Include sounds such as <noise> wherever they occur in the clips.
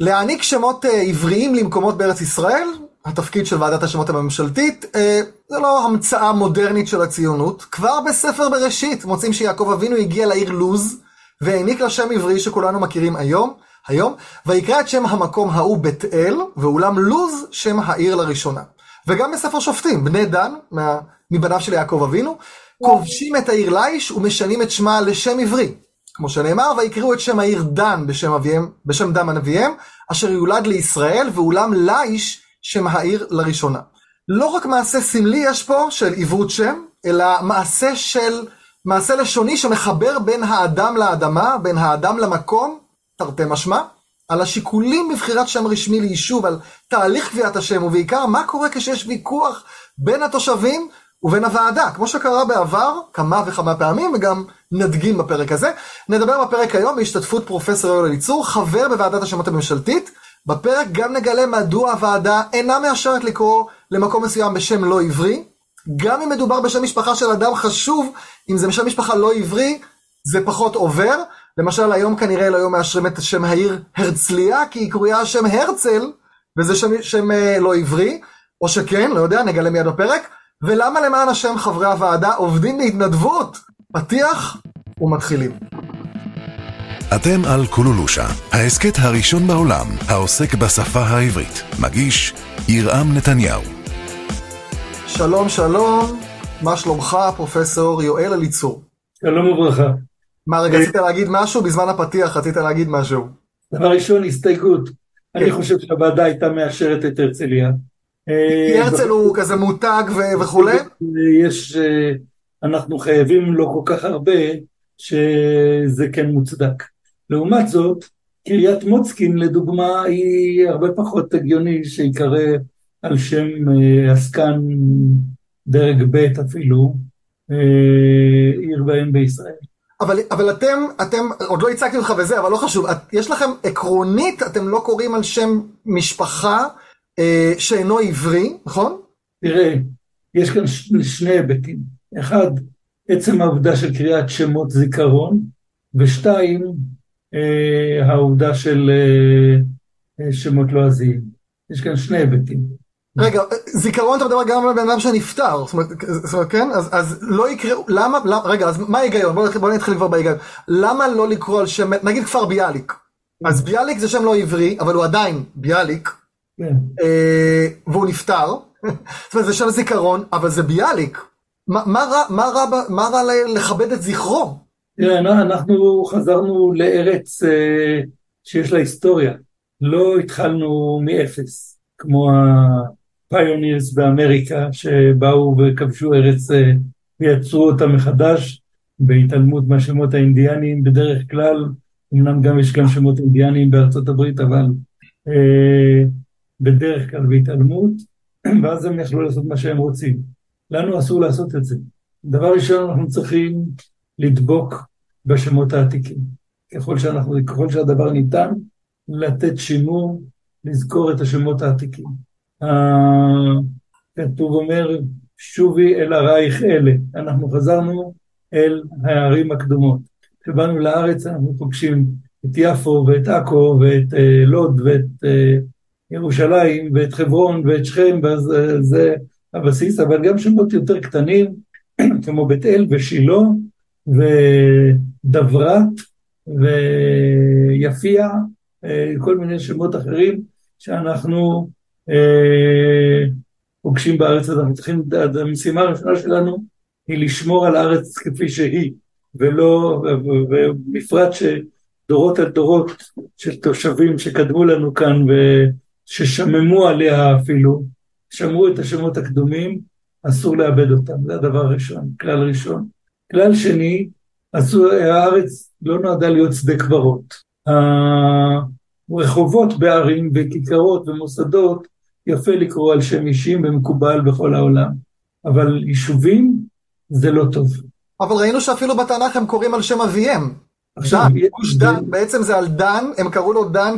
להעניק שמות עבריים למקומות בארץ ישראל, התפקיד של ועדת השמות הממשלתית, זה לא המצאה מודרנית של הציונות. כבר בספר בראשית מוצאים שיעקב אבינו הגיע לעיר לוז, והעניק לה שם עברי שכולנו מכירים היום, היום, ויקרא את שם המקום ההוא בית אל, ואולם לוז שם העיר לראשונה. וגם בספר שופטים, בני דן, מבניו של יעקב אבינו, כובשים את העיר ליש ומשנים את שמה לשם עברי. כמו שנאמר, ויקראו את שם העיר דן בשם אביהם, בשם דם אביהם, אשר יולד לישראל, ואולם ליש שם העיר לראשונה. לא רק מעשה סמלי יש פה של עיוות שם, אלא מעשה של, מעשה לשוני שמחבר בין האדם לאדמה, בין האדם למקום, תרתי משמע, על השיקולים בבחירת שם רשמי ליישוב, על תהליך קביעת השם, ובעיקר מה קורה כשיש ויכוח בין התושבים ובין הוועדה, כמו שקרה בעבר כמה וכמה פעמים, וגם נדגים בפרק הזה. נדבר בפרק היום בהשתתפות פרופסור יואל אליצור, חבר בוועדת השמות הממשלתית. בפרק גם נגלה מדוע הוועדה אינה מאשרת לקרוא למקום מסוים בשם לא עברי. גם אם מדובר בשם משפחה של אדם חשוב, אם זה שם משפחה לא עברי, זה פחות עובר. למשל, היום כנראה לא היו מאשרים את שם העיר הרצליה, כי היא קרויה שם הרצל, וזה שם, שם אה, לא עברי, או שכן, לא יודע, נגלה מיד בפרק. ולמה למען השם חברי הוועדה עובדים בהתנדבות? פתיח ומתחילים. אתם על קולולושה, ההסכת הראשון בעולם העוסק בשפה העברית. מגיש ירעם נתניהו. שלום שלום, מה שלומך פרופסור יואל אליצור? שלום וברכה. מה רגע, רצית להגיד משהו? בזמן הפתיח רצית להגיד משהו. דבר ראשון, הסתייגות. אני כן. חושב שהוועדה הייתה מאשרת את הרצליה. כי הרצל הוא כזה מותג וכולי? יש, אה, אנחנו חייבים לו כל כך הרבה, שזה כן מוצדק. לעומת זאת, קריית מוצקין לדוגמה היא הרבה פחות הגיוני שיקרא על שם אה, עסקן דרג ב' אפילו, אה, עיר בהם בישראל. אבל, אבל אתם, אתם, עוד לא הצגתי אותך וזה, אבל לא חשוב, את, יש לכם עקרונית, אתם לא קוראים על שם משפחה אה, שאינו עברי, נכון? תראה, יש כאן שני היבטים. אחד, עצם העובדה של קריאת שמות זיכרון, ושתיים, אה, העובדה של אה, אה שמות לועזיים. יש כאן שני היבטים. רגע, זיכרון אתה מדבר גם על בן אדם שנפטר, זאת אומרת, זאת אומרת כן? אז, אז לא יקראו, למה, למה, רגע, אז מה ההיגיון? בואו בוא נתחיל כבר בהיגיון. למה לא לקרוא על שם, נגיד כפר ביאליק. אז ביאליק זה שם לא עברי, אבל הוא עדיין ביאליק. אה, והוא נפטר, זאת אומרת, זה שם זיכרון, אבל זה ביאליק. מה, מה, רע, לכבד את זכרו? תראה, אנחנו חזרנו לארץ אה, שיש לה היסטוריה. לא התחלנו מאפס, כמו הפיונירס באמריקה, שבאו וכבשו ארץ אה, ויצרו אותה מחדש, בהתעלמות מהשמות האינדיאניים בדרך כלל, אמנם גם יש גם שמות אינדיאניים בארצות הברית, אבל אה, בדרך כלל בהתעלמות, <clears throat> ואז הם יכלו לעשות מה שהם רוצים. לנו אסור לעשות את זה. דבר ראשון, אנחנו צריכים לדבוק בשמות העתיקים. ככל, שאנחנו, ככל שהדבר ניתן, לתת שימור, לזכור את השמות העתיקים. כתוב אומר, שובי אל ערייך אלה. אנחנו חזרנו אל הערים הקדומות. כשבאנו לארץ אנחנו פוגשים את יפו ואת עכו ואת אה, לוד ואת אה, ירושלים ואת חברון ואת שכם, ואז אה, זה הבסיס, אבל גם שמות יותר קטנים, <clears throat> כמו בית אל ושילה ודברת ויפיע, אה, כל מיני שמות אחרים שאנחנו אה, פוגשים בארץ הזאת. אנחנו צריכים, המשימה הראשונה שלנו היא לשמור על הארץ כפי שהיא, ולא, ובפרט שדורות על דורות של תושבים שקדמו לנו כאן וששממו עליה אפילו, שמרו את השמות הקדומים, אסור לאבד אותם, זה הדבר הראשון, כלל ראשון. כלל שני, אסור, הארץ לא נועדה להיות שדה קברות. הרחובות בערים וכיכרות ומוסדות, יפה לקרוא על שם אישים ומקובל בכל העולם, אבל יישובים זה לא טוב. אבל ראינו שאפילו בתנ"ך הם קוראים על שם אביהם. עכשיו, גוש דן, בעצם זה על דן, הם קראו לו דן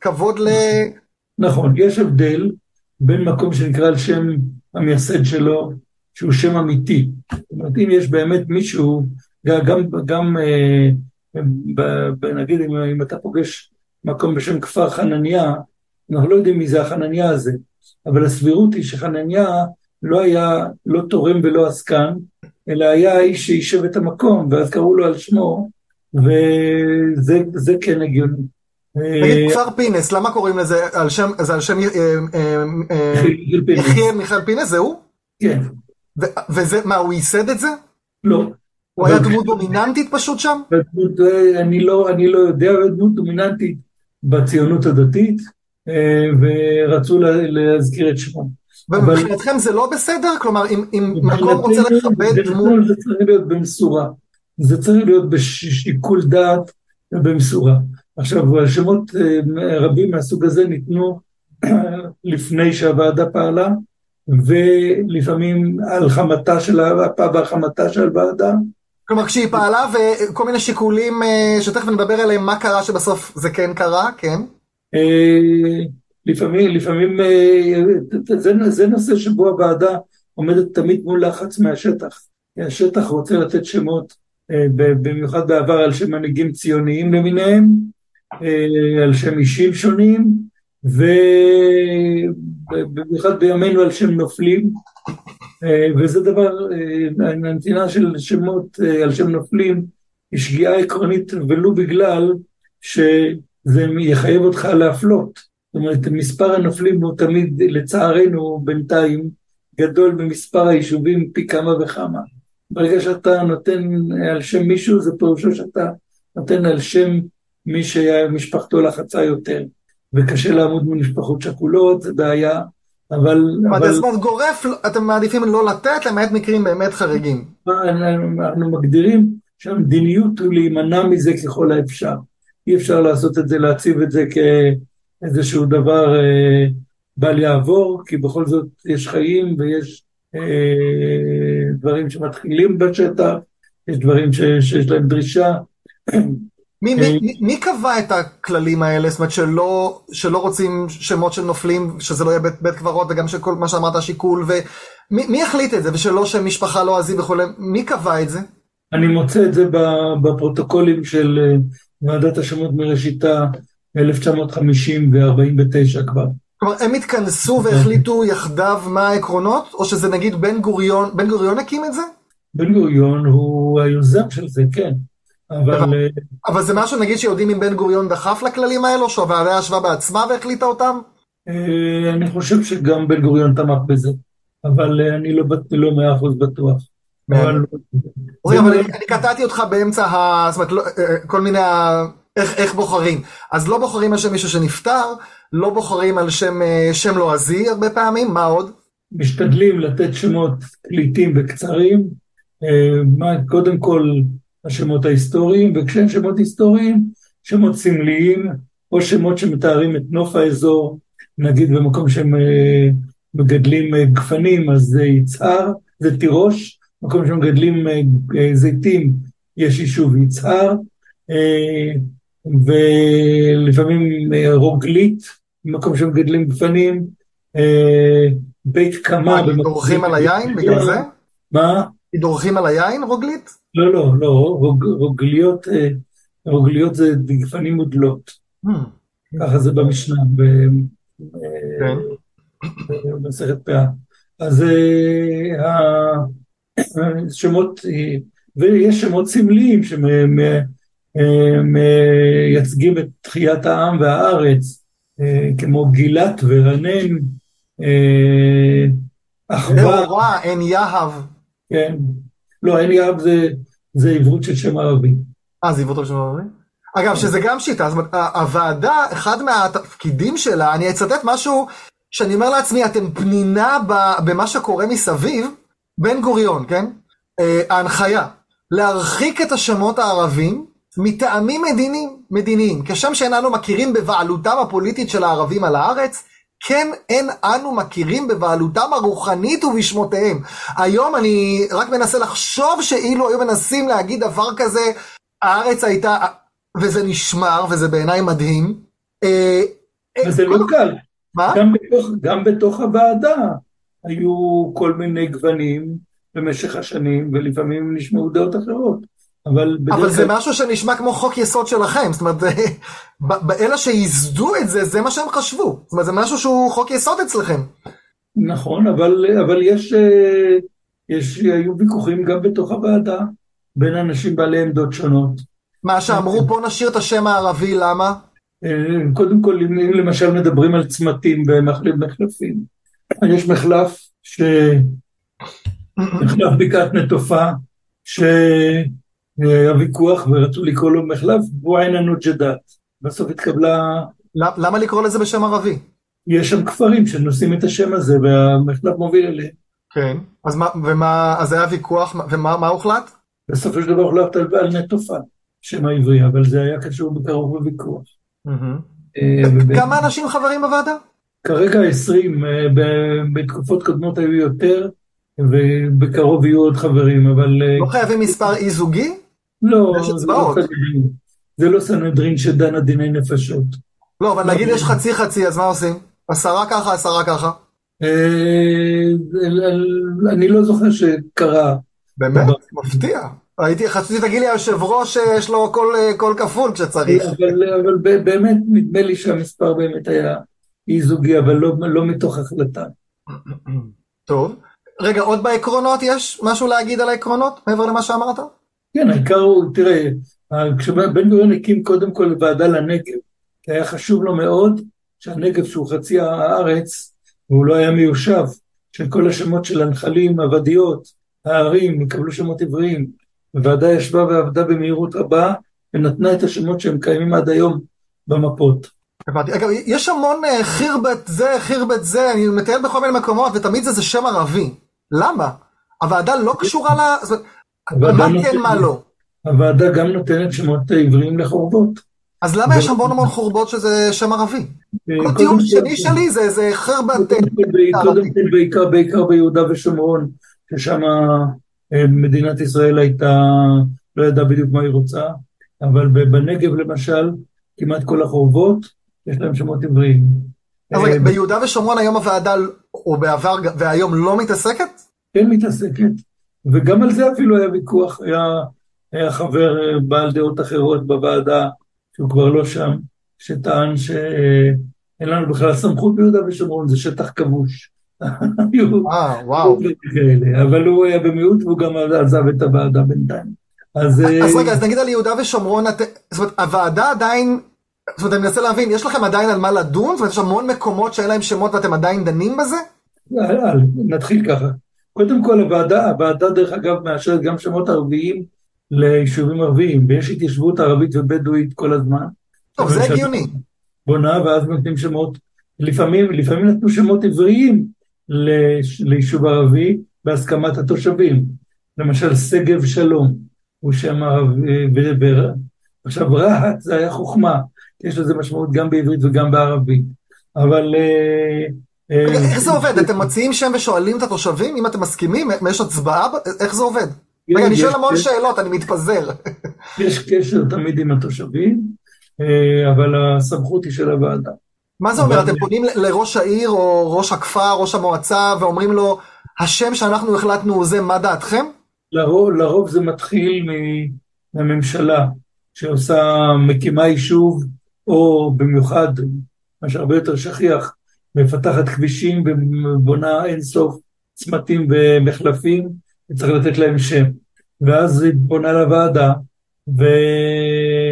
כבוד ל... נכון, יש הבדל בין מקום שנקרא על שם המייסד שלו, שהוא שם אמיתי. זאת אומרת, אם יש באמת מישהו, גם, גם אה, ב, ב, נגיד אם, אם אתה פוגש מקום בשם כפר חנניה, אנחנו לא יודעים מי זה החנניה הזה, אבל הסבירות היא שחנניה לא היה לא תורם ולא עסקן, אלא היה האיש שיישב את המקום, ואז קראו לו על שמו, וזה כן הגיוני. תגיד, כפר פינס, למה קוראים לזה, על שם, זה על שם יחיאל מיכאל פינס, זה הוא? כן. וזה, מה, הוא ייסד את זה? לא. הוא היה דמות דומיננטית פשוט שם? אני לא, אני לא יודע, דמות דומיננטית בציונות הדתית, ורצו להזכיר את שמו. ומבחינתכם זה לא בסדר? כלומר, אם מקום רוצה לכבד דמות... זה צריך להיות במשורה. זה צריך להיות בשיקול דעת ובמשורה. עכשיו, שמות רבים מהסוג הזה ניתנו <clears throat> לפני שהוועדה פעלה, ולפעמים על חמתה של החמתה של הוועדה. כלומר, כשהיא פעלה וכל מיני שיקולים שתכף נדבר עליהם, מה קרה שבסוף זה כן קרה, כן? לפעמים, לפעמים, זה, זה נושא שבו הוועדה עומדת תמיד מול לחץ מהשטח. השטח רוצה לתת שמות, במיוחד בעבר על שם מנהיגים ציוניים למיניהם, על שם אישים שונים, ובמיוחד בימינו על שם נופלים, וזה דבר, הנתינה של שמות על שם נופלים היא שגיאה עקרונית ולו בגלל שזה יחייב אותך להפלות. זאת אומרת, מספר הנופלים הוא תמיד, לצערנו בינתיים, גדול במספר היישובים פי כמה וכמה. ברגע שאתה נותן על שם מישהו, זה פירושו שאתה נותן על שם מי שמשפחתו לחצה יותר. וקשה לעמוד מול משפחות שכולות, זה בעיה, אבל... אבל זאת אומרת, גורף, אתם מעדיפים לא לתת, למעט מקרים באמת חריגים. אנחנו מגדירים שהמדיניות הוא להימנע מזה ככל האפשר. אי אפשר לעשות את זה, להציב את זה כאיזשהו דבר אה, בל יעבור, כי בכל זאת יש חיים ויש אה, דברים שמתחילים בשטח, יש דברים ש, שיש להם דרישה. מי, מי, מי קבע את הכללים האלה? זאת אומרת שלא, שלא רוצים שמות של נופלים, שזה לא יהיה בית, בית קברות וגם שכל מה שאמרת השיקול, ומי החליט את זה? ושלא שם משפחה לא עזי וכולי, מי קבע את זה? אני מוצא את זה בפרוטוקולים של ועדת השמות מראשיתה 1950 ו-49 כבר. כלומר, הם התכנסו והחליטו יחדיו מה העקרונות? או שזה נגיד בן גוריון, בן גוריון הקים את זה? בן גוריון הוא היוזם של זה, כן. אבל... אבל זה משהו, נגיד, שיודעים אם בן גוריון דחף לכללים האלו, שהוועדה ישבה בעצמה והחליטה אותם? אני חושב שגם בן גוריון תמך בזה, אבל אני לא מאה אחוז בטוח. אורי, אבל אני קטעתי אותך באמצע ה... זאת אומרת, כל מיני ה... איך בוחרים. אז לא בוחרים על שם מישהו שנפטר, לא בוחרים על שם לועזי הרבה פעמים, מה עוד? משתדלים לתת שמות קליטים וקצרים. קודם כל, השמות ההיסטוריים, וכשהם שמות היסטוריים, שמות סמליים, או שמות שמתארים את נוף האזור, נגיד במקום שהם מגדלים גפנים, אז זה יצהר, זה תירוש, במקום שמגדלים זיתים, יש יישוב יצהר, ולפעמים רוגלית, במקום שמגדלים גפנים, בית קמה. מה, דורכים על היין בגלל זה? מה? דורכים על היין, רוגלית? לא, לא, לא, רוג, רוגליות, רוגליות זה גפנים מודלות. Hmm. ככה זה במשנה, במסכת פאה. אז השמות, ויש שמות סמליים שמייצגים את תחיית העם והארץ, כמו גילת ורנן, אחווה. עין יהב. כן. לא, עין יהב זה... זה עברות של שם ערבי. אה, זה עברות של שם ערבי? אגב, שזה גם שיטה, זאת אומרת, הוועדה, אחד מהתפקידים שלה, אני אצטט משהו שאני אומר לעצמי, אתם פנינה במה שקורה מסביב, בן גוריון, כן? ההנחיה, להרחיק את השמות הערבים מטעמים מדיניים, מדיניים, כשם שאיננו מכירים בבעלותם הפוליטית של הערבים על הארץ, כן אין אנו מכירים בבעלותם הרוחנית ובשמותיהם. היום אני רק מנסה לחשוב שאילו היו מנסים להגיד דבר כזה, הארץ הייתה, וזה נשמר, וזה בעיניי מדהים. וזה לא קל. מה? גם בתוך, גם בתוך הוועדה היו כל מיני גוונים במשך השנים, ולפעמים נשמעו דעות אחרות. אבל אבל זה משהו שנשמע כמו חוק יסוד שלכם, זאת אומרת, באלה שייסדו את זה, זה מה שהם חשבו. זאת אומרת, זה משהו שהוא חוק יסוד אצלכם. נכון, אבל, אבל יש, אה, יש, היו ויכוחים גם בתוך הוועדה בין אנשים בעלי עמדות שונות. מה שאמרו, בוא נשאיר את השם הערבי, למה? אה, קודם כל, אם למשל מדברים על צמתים ומחלפים, יש מחלף, ש... מחלף בקעת נטופה, שהיה ויכוח ורצו לקרוא לו מחלף בועיינה נוג'דת. בסוף התקבלה, למ- למה לקרוא לזה בשם ערבי? יש שם כפרים שנושאים את השם הזה והמחלף מוביל אליהם. כן. אז מה, ומה, אז היה ויכוח, ומה מה הוחלט? בסופו של דבר הוחלט על, נטופה, שם העברי, אבל זה היה קשור בקרוב בוויכוח. אה, כמה אנשים חברים בוועדה? כרגע 20, אה, בתקופות קודמות היו יותר, ובקרוב יהיו עוד חברים, אבל אה, לא חייבים מספר אי זוגי? לא, יש זה לא. סנהדרין. זה לא סנהדרין שדנה דיני נפשות. לא, אבל נגיד יש חצי חצי, אז מה עושים? עשרה ככה, עשרה ככה. אה, אני לא זוכר שקרה, באמת? מפתיע. הייתי, חשבתי שתגיד לי היושב ראש שיש לו קול, קול כפול כשצריך. אבל, באמת נדמה לי שהמספר באמת היה אי זוגי, אבל לא, לא מתוך החלטה. טוב. רגע, עוד בעקרונות יש משהו להגיד על העקרונות, מעבר למה שאמרת? כן, העיקר הוא, תראה, כשבן גוריון הקים קודם כל ועדה לנגב, כי היה חשוב לו מאוד שהנגב, שהוא חצי הארץ, והוא לא היה מיושב, שכל השמות של הנחלים, הוודיות, הערים, יקבלו שמות עבריים. הוועדה ישבה ועבדה במהירות רבה, ונתנה את השמות שהם קיימים עד היום במפות. הבנתי. אגב, יש המון אה, חירבת זה, חירבת זה, אני מטייל בכל מיני מקומות, ותמיד זה, זה שם ערבי. למה? הוועדה לא קשורה ל... זאת אומרת, מה כן, מה לא? הוועדה גם נותנת שמות עבריים לחורבות. אז למה יש המון המון חורבות שזה שם ערבי? כל קודם טיעון כל- שני שלי זה זה חירבת... אה, קודם כל, כל בעיקר, בעיקר ביהודה ושומרון, ששם אה, מדינת ישראל הייתה, לא ידעה בדיוק מה היא רוצה, אבל בנגב למשל, כמעט כל החורבות, יש להם שמות עבריים. אז רגע, אה, ביהודה ושומרון היום הוועדה, או בעבר והיום לא מתעסקת? כן מתעסקת, וגם על זה אפילו היה ויכוח, היה, היה חבר אה, בעל דעות אחרות בוועדה, שהוא כבר לא שם, שטען שאין לנו בכלל סמכות ביהודה ושומרון, זה שטח כבוש. <laughs> אה, וואו. אבל הוא היה במיעוט והוא גם עזב את הוועדה בינתיים. אז, אה, אז רגע, אז נגיד על יהודה ושומרון, את- זאת אומרת, הוועדה עדיין, זאת אומרת, אני מנסה להבין, יש לכם עדיין על מה לדון? זאת אומרת, יש המון מקומות שאין להם שמות ואתם עדיין דנים בזה? אל- אל, נתחיל ככה. קודם כל הוועדה, הוועדה דרך אגב מאשרת גם שמות ערביים ליישובים ערביים, ויש התיישבות ערבית ובדואית כל הזמן. טוב, זה הגיוני. בונה ואז נותנים שמות, לפעמים, לפעמים נתנו שמות עבריים ליישוב ערבי בהסכמת התושבים. למשל שגב שלום הוא שם ערבי, עכשיו רהט זה היה חוכמה, יש לזה משמעות גם בעברית וגם בערבית. אבל... רגע, איך זה עובד? אתם מציעים שם ושואלים את התושבים אם אתם מסכימים? יש הצבעה? איך זה עובד? רגע, אני שואל המון שאלות, אני מתפזר. יש קשר תמיד עם התושבים, אה, אבל הסמכות היא של הוועדה. מה זה אומר? אתם פונים לראש העיר או ראש הכפר, ראש המועצה, ואומרים לו, השם שאנחנו החלטנו הוא זה, מה דעתכם? לרוב, לרוב זה מתחיל מהממשלה שעושה, מקימה יישוב, או במיוחד, מה שהרבה יותר שכיח, מפתחת כבישים ובונה אינסוף צמתים ומחלפים, וצריך לתת להם שם. ואז היא פונה לוועדה,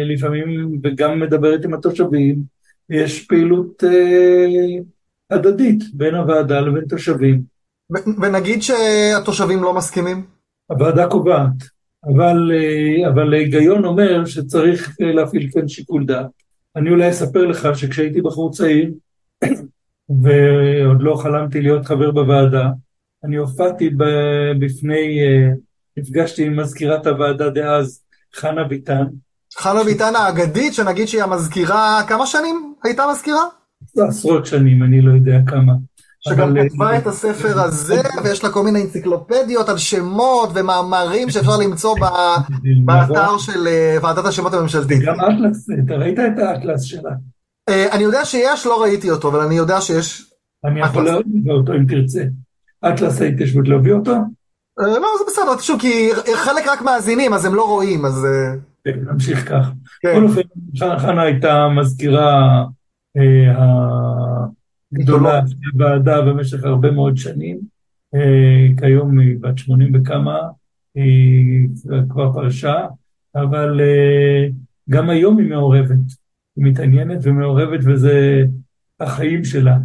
ולפעמים, וגם מדברת עם התושבים, יש פעילות אה, הדדית בין הוועדה לבין תושבים. ונגיד שהתושבים לא מסכימים? הוועדה קובעת, אבל, אה, אבל ההיגיון אומר שצריך אה, להפעיל כן שיקול דעת. אני אולי אספר לך שכשהייתי בחור צעיר, ועוד לא חלמתי להיות חבר בוועדה, אני הופעתי בפני, אה, נפגשתי עם מזכירת הוועדה דאז, חנה ביטן, חנה ביטן האגדית, שנגיד שהיא המזכירה, כמה שנים הייתה מזכירה? עשרות שנים, אני לא יודע כמה. שגם אה, כתבה את הספר הזה, ויש לה כל מיני אנציקלופדיות על שמות ומאמרים שאפשר למצוא ב- באתר של אה, ועדת השמות הממשלתית. גם אטלס, אתה ראית את האטלס שלה. אה, אני יודע שיש, לא ראיתי אותו, אבל אני יודע שיש. אני יכול. להביא אותו אם תרצה. אטלס ההתיישבות, להביא אותו? אה, לא, זה בסדר, שוב, כי חלק רק מאזינים, אז הם לא רואים, אז... אה, כן, נמשיך כך. כן. בכל אופן, חנה הייתה מזכירה הגדולה של הוועדה במשך הרבה מאוד שנים. כיום היא בת 80 וכמה, היא כבר פרשה, אבל גם היום היא מעורבת. מתעניינת ומעורבת, וזה החיים שלה.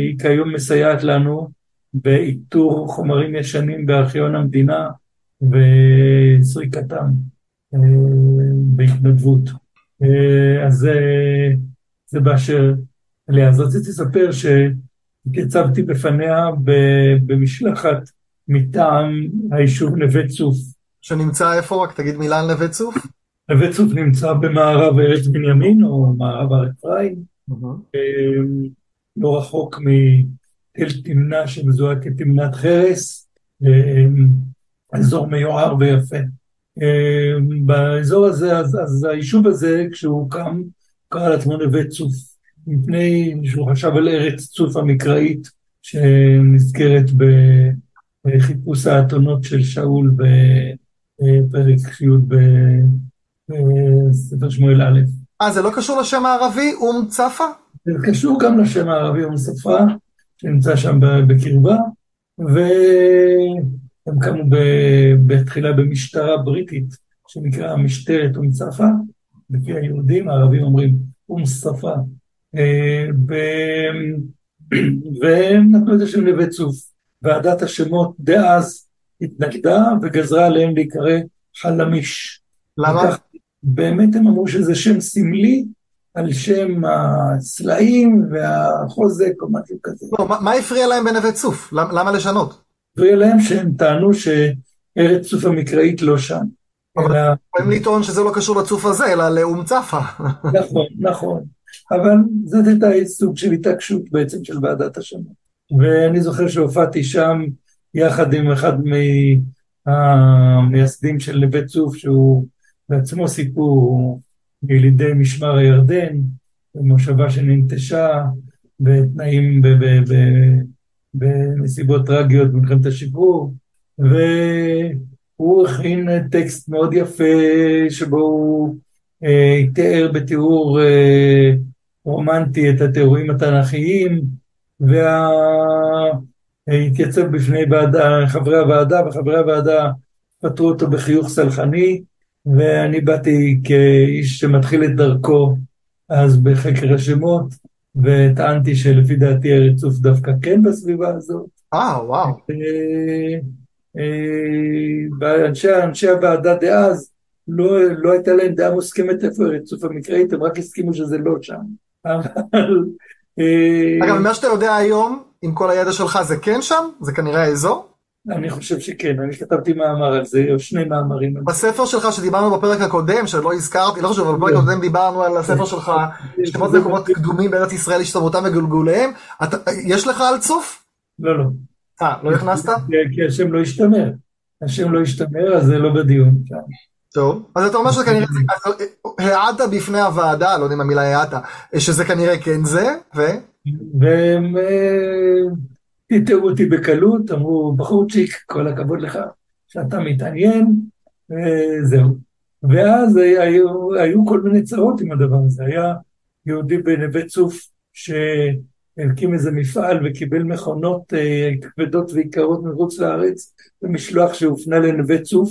היא כיום מסייעת לנו באיתור חומרים ישנים בארכיון המדינה וסריקתם אה, בהתנדבות. אה, אז זה, זה באשר אליה. אז רציתי לספר שהתייצבתי בפניה במשלחת מטעם היישוב נווה צוף. שנמצא איפה? רק תגיד מילה על נווה צוף. נווה צוף נמצא במערב ארץ בנימין או מערב הר אפרים, אה, לא רחוק תל תמנה שמזוהה כתמנת חרס, אזור מיוער ויפה. באזור הזה, אז, אז היישוב הזה, כשהוא הוקם, קרא לעצמו נווה צוף, מפני שהוא חשב על ארץ צוף המקראית, שנזכרת בחיפוש האתונות של שאול בפרק י' בספר שמואל א'. אה, זה לא קשור לשם הערבי, אום צפה? זה קשור גם לשם הערבי אום צפה. שנמצא שם בקרבה, והם קמו בתחילה במשטרה בריטית, שנקרא משטרת אום צפה, לפי היהודים, הערבים אומרים אום צפה, אה, <clears throat> והם נתנו את השם נווה צוף. ועדת השמות דאז התנגדה וגזרה עליהם להיקרא חלמיש. למה? באמת הם אמרו שזה שם סמלי על שם הסלעים והחוזק או משהו כזה. לא, מה, מה הפריע להם בנווה צוף? למה, למה לשנות? הפריע להם שהם טענו שארץ צוף המקראית לא שם. אבל אלא... יכולים לטעון שזה לא קשור לצוף הזה, אלא לאום צפה. <laughs> נכון, נכון. אבל זאת הייתה סוג של התעקשות בעצם של ועדת השמות. ואני זוכר שהופעתי שם יחד עם אחד מהמייסדים של נווה צוף, שהוא בעצמו סיפור ילידי משמר הירדן, במושבה שננטשה בתנאים, בנסיבות טרגיות במלחמת השחרור, והוא הכין טקסט מאוד יפה שבו הוא אה, תיאר בתיאור אה, רומנטי את התיאורים התנ"כיים, והתייצב בפני ועדה, חברי הוועדה, וחברי הוועדה פטרו אותו בחיוך סלחני, ואני באתי כאיש שמתחיל את דרכו אז בחקר השמות, וטענתי שלפי דעתי הרצוף דווקא כן בסביבה הזאת. אה, וואו. ואנשי אנשי הוועדה דאז, לא, לא הייתה להם דעה מוסכמת איפה הרצוף המקראית, הם רק הסכימו שזה לא שם. אבל... אגב, ממה שאתה יודע היום, עם כל הידע שלך, זה כן שם? זה כנראה האזור? אני חושב שכן, אני כתבתי מאמר על זה, או שני מאמרים. בספר שלך שדיברנו בפרק הקודם, שלא הזכרתי, לא חשוב, אבל בפרק הקודם דיברנו על הספר שלך, שמות מקומות קדומים בארץ ישראל, השתמרותם וגולגוליהם, יש לך על צוף? לא, לא. אה, לא הכנסת? כי השם לא השתמר. השם לא השתמר, אז זה לא בדיון. טוב, אז אתה אומר שכנראה, העדת בפני הוועדה, לא יודע אם המילה העדת, שזה כנראה כן זה, ו? והם... פיטרו אותי בקלות, אמרו, בחורצ'יק, כל הכבוד לך שאתה מתעניין, וזהו. ואז היו, היו כל מיני צרות עם הדבר הזה. היה יהודי בנווה צוף שהקים איזה מפעל וקיבל מכונות אה, כבדות ויקרות מחוץ לארץ במשלוח שהופנה לנווה צוף,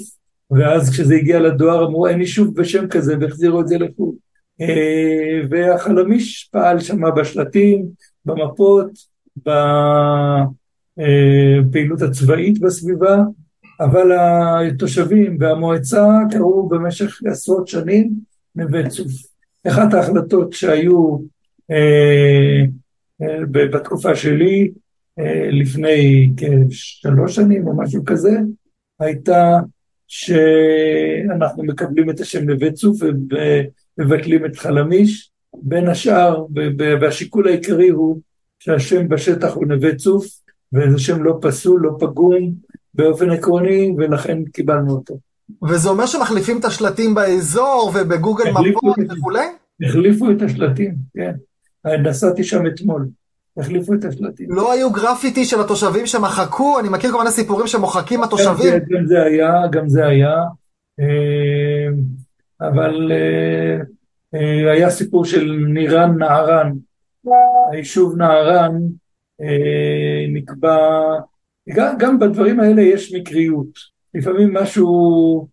ואז כשזה הגיע לדואר אמרו אין יישוב בשם כזה והחזירו את זה לחו"ל. אה, והחלמיש פעל שם בשלטים, במפות, בפעילות הצבאית בסביבה, אבל התושבים והמועצה קראו במשך עשרות שנים נווה צוף. אחת ההחלטות שהיו אה, אה, בתקופה שלי, אה, לפני כשלוש שנים או משהו כזה, הייתה שאנחנו מקבלים את השם נווה צוף ומבטלים את חלמיש, בין השאר, והשיקול העיקרי הוא שהשם בשטח הוא נווה צוף, וזה שם לא פסול, לא פגום באופן עקרוני, ולכן קיבלנו אותו. וזה אומר שמחליפים את השלטים באזור ובגוגל מפות וכולי? החליפו את השלטים, כן. נסעתי שם אתמול. החליפו את השלטים. לא היו גרפיטי של התושבים שמחקו? אני מכיר כל מיני סיפורים שמוחקים התושבים. גם, גם זה היה, גם זה היה. אה, אבל אה, אה, היה סיפור של נירן נהרן. היישוב נהרן נקבע, גם, גם בדברים האלה יש מקריות. לפעמים משהו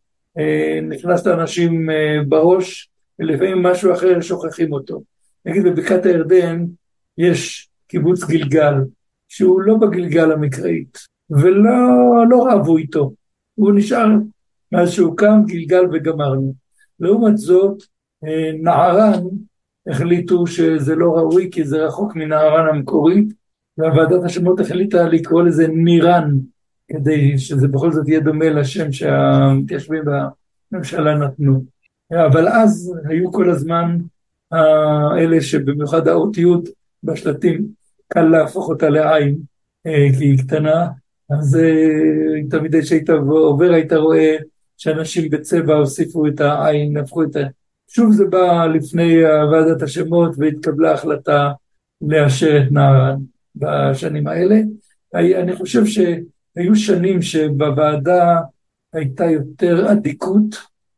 נכנס לאנשים בראש, ולפעמים משהו אחר שוכחים אותו. נגיד בבקעת הירדן יש קיבוץ גלגל, שהוא לא בגלגל המקראית, ולא לא רבו איתו, הוא נשאר מאז שהוא קם גלגל וגמרנו. לעומת זאת, אה, נערן החליטו שזה לא ראוי כי זה רחוק מנערן המקורית, והוועדת השמות החליטה לקרוא לזה נירן, כדי שזה בכל זאת יהיה דומה לשם שהמתיישבים בממשלה נתנו. אבל אז היו כל הזמן אלה שבמיוחד האותיות בשלטים, קל להפוך אותה לעין, אה, כי היא קטנה, אז אה, תמיד כשהיית עובר היית רואה שאנשים בצבע הוסיפו את העין, הפכו את ה... שוב זה בא לפני ועדת השמות והתקבלה החלטה לאשר את נהרן בשנים האלה. אני חושב שהיו שנים שבוועדה הייתה יותר אדיקות,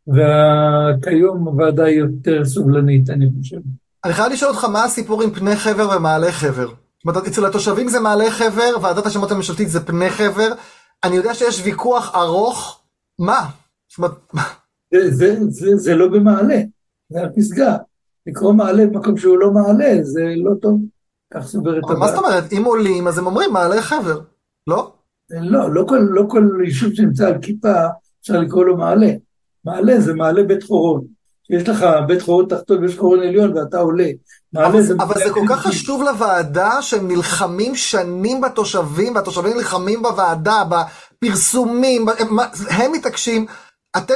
וכיום הוועדה היא יותר סובלנית, אני חושב. אני חייב לשאול אותך, מה הסיפור עם פני חבר ומעלה חבר? זאת אומרת, אצל התושבים זה מעלה חבר, ועדת השמות הממשלתית זה פני חבר. אני יודע שיש ויכוח ארוך, מה? זאת אומרת, זה, זה, זה, זה לא במעלה, זה על פסגה. לקרוא מעלה במקום שהוא לא מעלה, זה לא טוב. כך סוברת הבעיה. מה זאת אומרת? אם עולים, אז הם אומרים מעלה חבר, לא? לא, לא כל, לא כל יישוב שנמצא על כיפה אפשר לקרוא לו מעלה. מעלה זה מעלה בית חורון. יש לך בית חורון תחתון ויש חורון עליון ואתה עולה. אבל זה, אבל זה כל כך חשוב לוועדה שהם נלחמים שנים בתושבים והתושבים נלחמים בוועדה, בפרסומים, הם, הם מתעקשים. אתם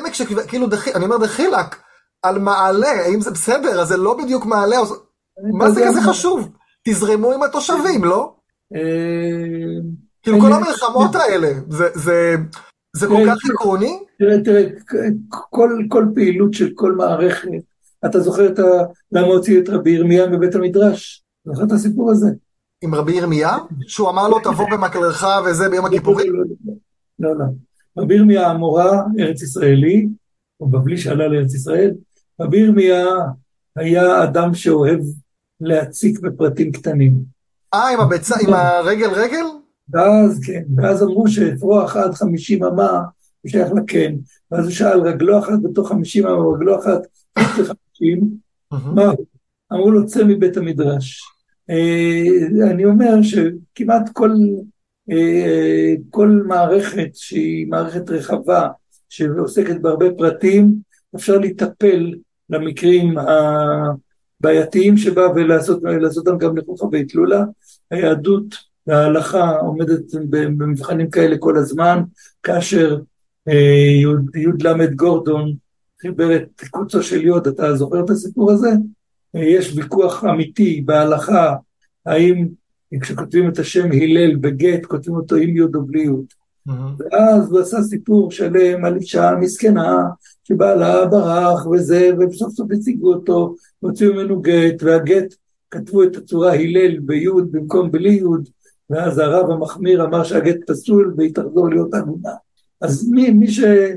כאילו, אני אומר דחילק, על מעלה, האם זה בסדר? אז זה לא בדיוק מעלה, מה זה כזה חשוב? תזרמו עם התושבים, לא? אה, כאילו כל המלחמות האלה, זה כל כך עקרוני? תראה, תראה, כל פעילות של כל מערכת, אתה זוכר את ה... למה הוציאו את רבי ירמיה מבית המדרש? זוכר את הסיפור הזה? עם רבי ירמיה? שהוא אמר לו תבוא במקלך וזה ביום הכיפורים? לא, לא. רבי ירמיה המורה, ארץ ישראלי, או בבלי שעלה לארץ ישראל, רבי ירמיה היה אדם שאוהב להציק בפרטים קטנים. אה, עם הביצה, עם הרגל רגל? ואז, כן, ואז אמרו שאפרוח עד חמישים אמה הוא שייך לקן, ואז הוא שאל רגלו אחת בתוך חמישים אמה, רגלו אחת בתוך חמישים, מה הוא? אמרו לו צא מבית המדרש. אה, אני אומר שכמעט כל, אה, כל מערכת שהיא מערכת רחבה, שעוסקת בהרבה פרטים, אפשר לטפל למקרים הבעייתיים שבה ולעשות אותם גם לחופה ואטלולה. היהדות וההלכה עומדת במבחנים כאלה כל הזמן, כאשר אה, י"ל גורדון חיבר את קוצו של יוד, אתה זוכר את הסיפור הזה? אה, יש ויכוח אמיתי בהלכה, האם כשכותבים את השם הלל בגט, כותבים אותו עם יוד או בלי יוד. ואז הוא עשה סיפור שלם על אישה מסכנה שבעלה ברח וזה, ובסוף סוף הציגו אותו, הוציאו ממנו גט, והגט כתבו את הצורה הלל ביוד במקום בלי יוד, ואז הרב המחמיר אמר שהגט פסול והיא תחזור להיות עגונה. אז מי, מי שאוהב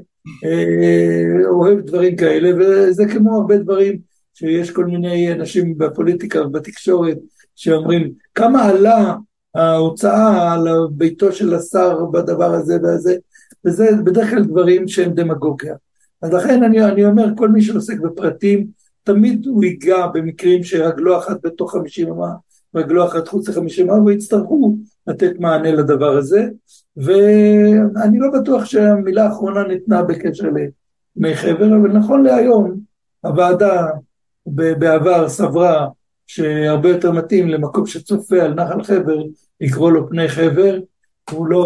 אה, דברים כאלה, וזה כמו הרבה דברים שיש כל מיני אנשים בפוליטיקה ובתקשורת שאומרים כמה עלה ההוצאה על ביתו של השר בדבר הזה והזה, וזה בדרך כלל דברים שהם דמגוגיה. אז לכן אני, אני אומר, כל מי שעוסק בפרטים, תמיד הוא ייגע במקרים שרגלו אחת בתוך חמישים אמה, רגלו אחת חוץ לחמישים אמה, ויצטרכו לתת מענה לדבר הזה, ואני לא בטוח שהמילה האחרונה ניתנה בקשר למי חבר, אבל נכון להיום, הוועדה בעבר סברה שהרבה יותר מתאים למקום שצופה על נחל חבר, לקרוא לו פני חבר, הוא לא,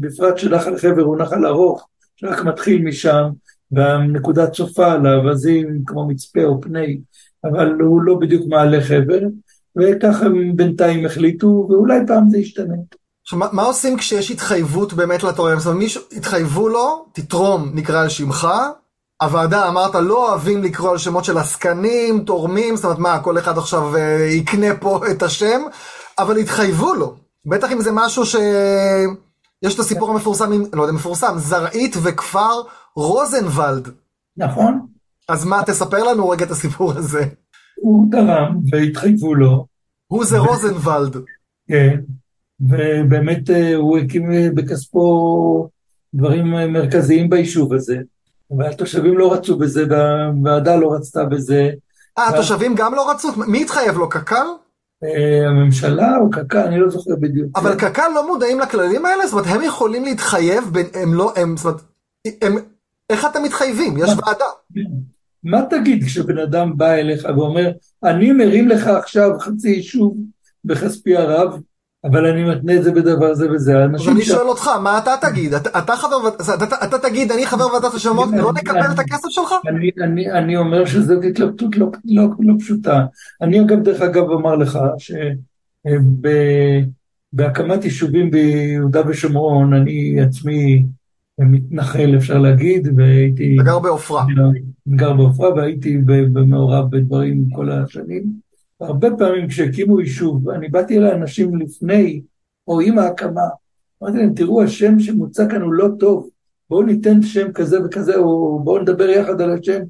בפרט שנחל חבר הוא נחל ארוך, שרק מתחיל משם, והנקודה צופה עליו, אז היא כמו מצפה או פני, אבל הוא לא בדיוק מעלה חבר, וככה הם בינתיים החליטו, ואולי פעם זה ישתנה. עכשיו, מה, מה עושים כשיש התחייבות באמת לתורם? זאת אומרת, מישהו, התחייבו לו, תתרום, נקרא על שמך, הוועדה אמרת לא אוהבים לקרוא על שמות של עסקנים, תורמים, זאת אומרת מה, כל אחד עכשיו אה, יקנה פה את השם, אבל התחייבו לו. בטח אם זה משהו ש... יש את הסיפור המפורסם, לא יודע, מפורסם, זרעית וכפר רוזנוולד. נכון? אז מה, תספר לנו רגע את הסיפור הזה. הוא תרם והתחייבו לו, הוא זה רוזנוולד. כן, ובאמת אה, הוא הקים אה, בכספו דברים אה, מרכזיים ביישוב הזה, אבל התושבים לא רצו בזה, והוועדה לא רצתה בזה, אה, התושבים גם לא רצו? מי התחייב לו, קק"ל? אה, הממשלה או קק"ל, אני לא זוכר בדיוק. אבל קק"ל לא מודעים לכללים האלה? זאת אומרת, הם יכולים להתחייב, בין- הם לא, הם, זאת אומרת, הם, איך אתם מתחייבים? יש ועדה. מה תגיד כשבן אדם בא אליך ואומר, אני מרים לך עכשיו חצי יישוב בכספי הרב, אבל אני מתנה את זה בדבר זה וזה. אז אני שואל אותך, מה אתה תגיד? אתה, חבר, אתה, תגיד, אני חבר ועדת השמות, לא נקבל את הכסף שלך? אני, אני, אומר שזאת התלבטות לא, לא, לא פשוטה. אני אגב, דרך אגב, אומר לך שבהקמת יישובים ביהודה ושומרון, אני עצמי מתנחל, אפשר להגיד, והייתי... אתה גר בעופרה. גר בעופרה והייתי במעורב בדברים כל השנים. הרבה פעמים כשהקימו יישוב, אני באתי לאנשים לפני או עם ההקמה, אמרתי להם, תראו, השם שמוצע כאן הוא לא טוב, בואו ניתן שם כזה וכזה, או בואו נדבר יחד על השם,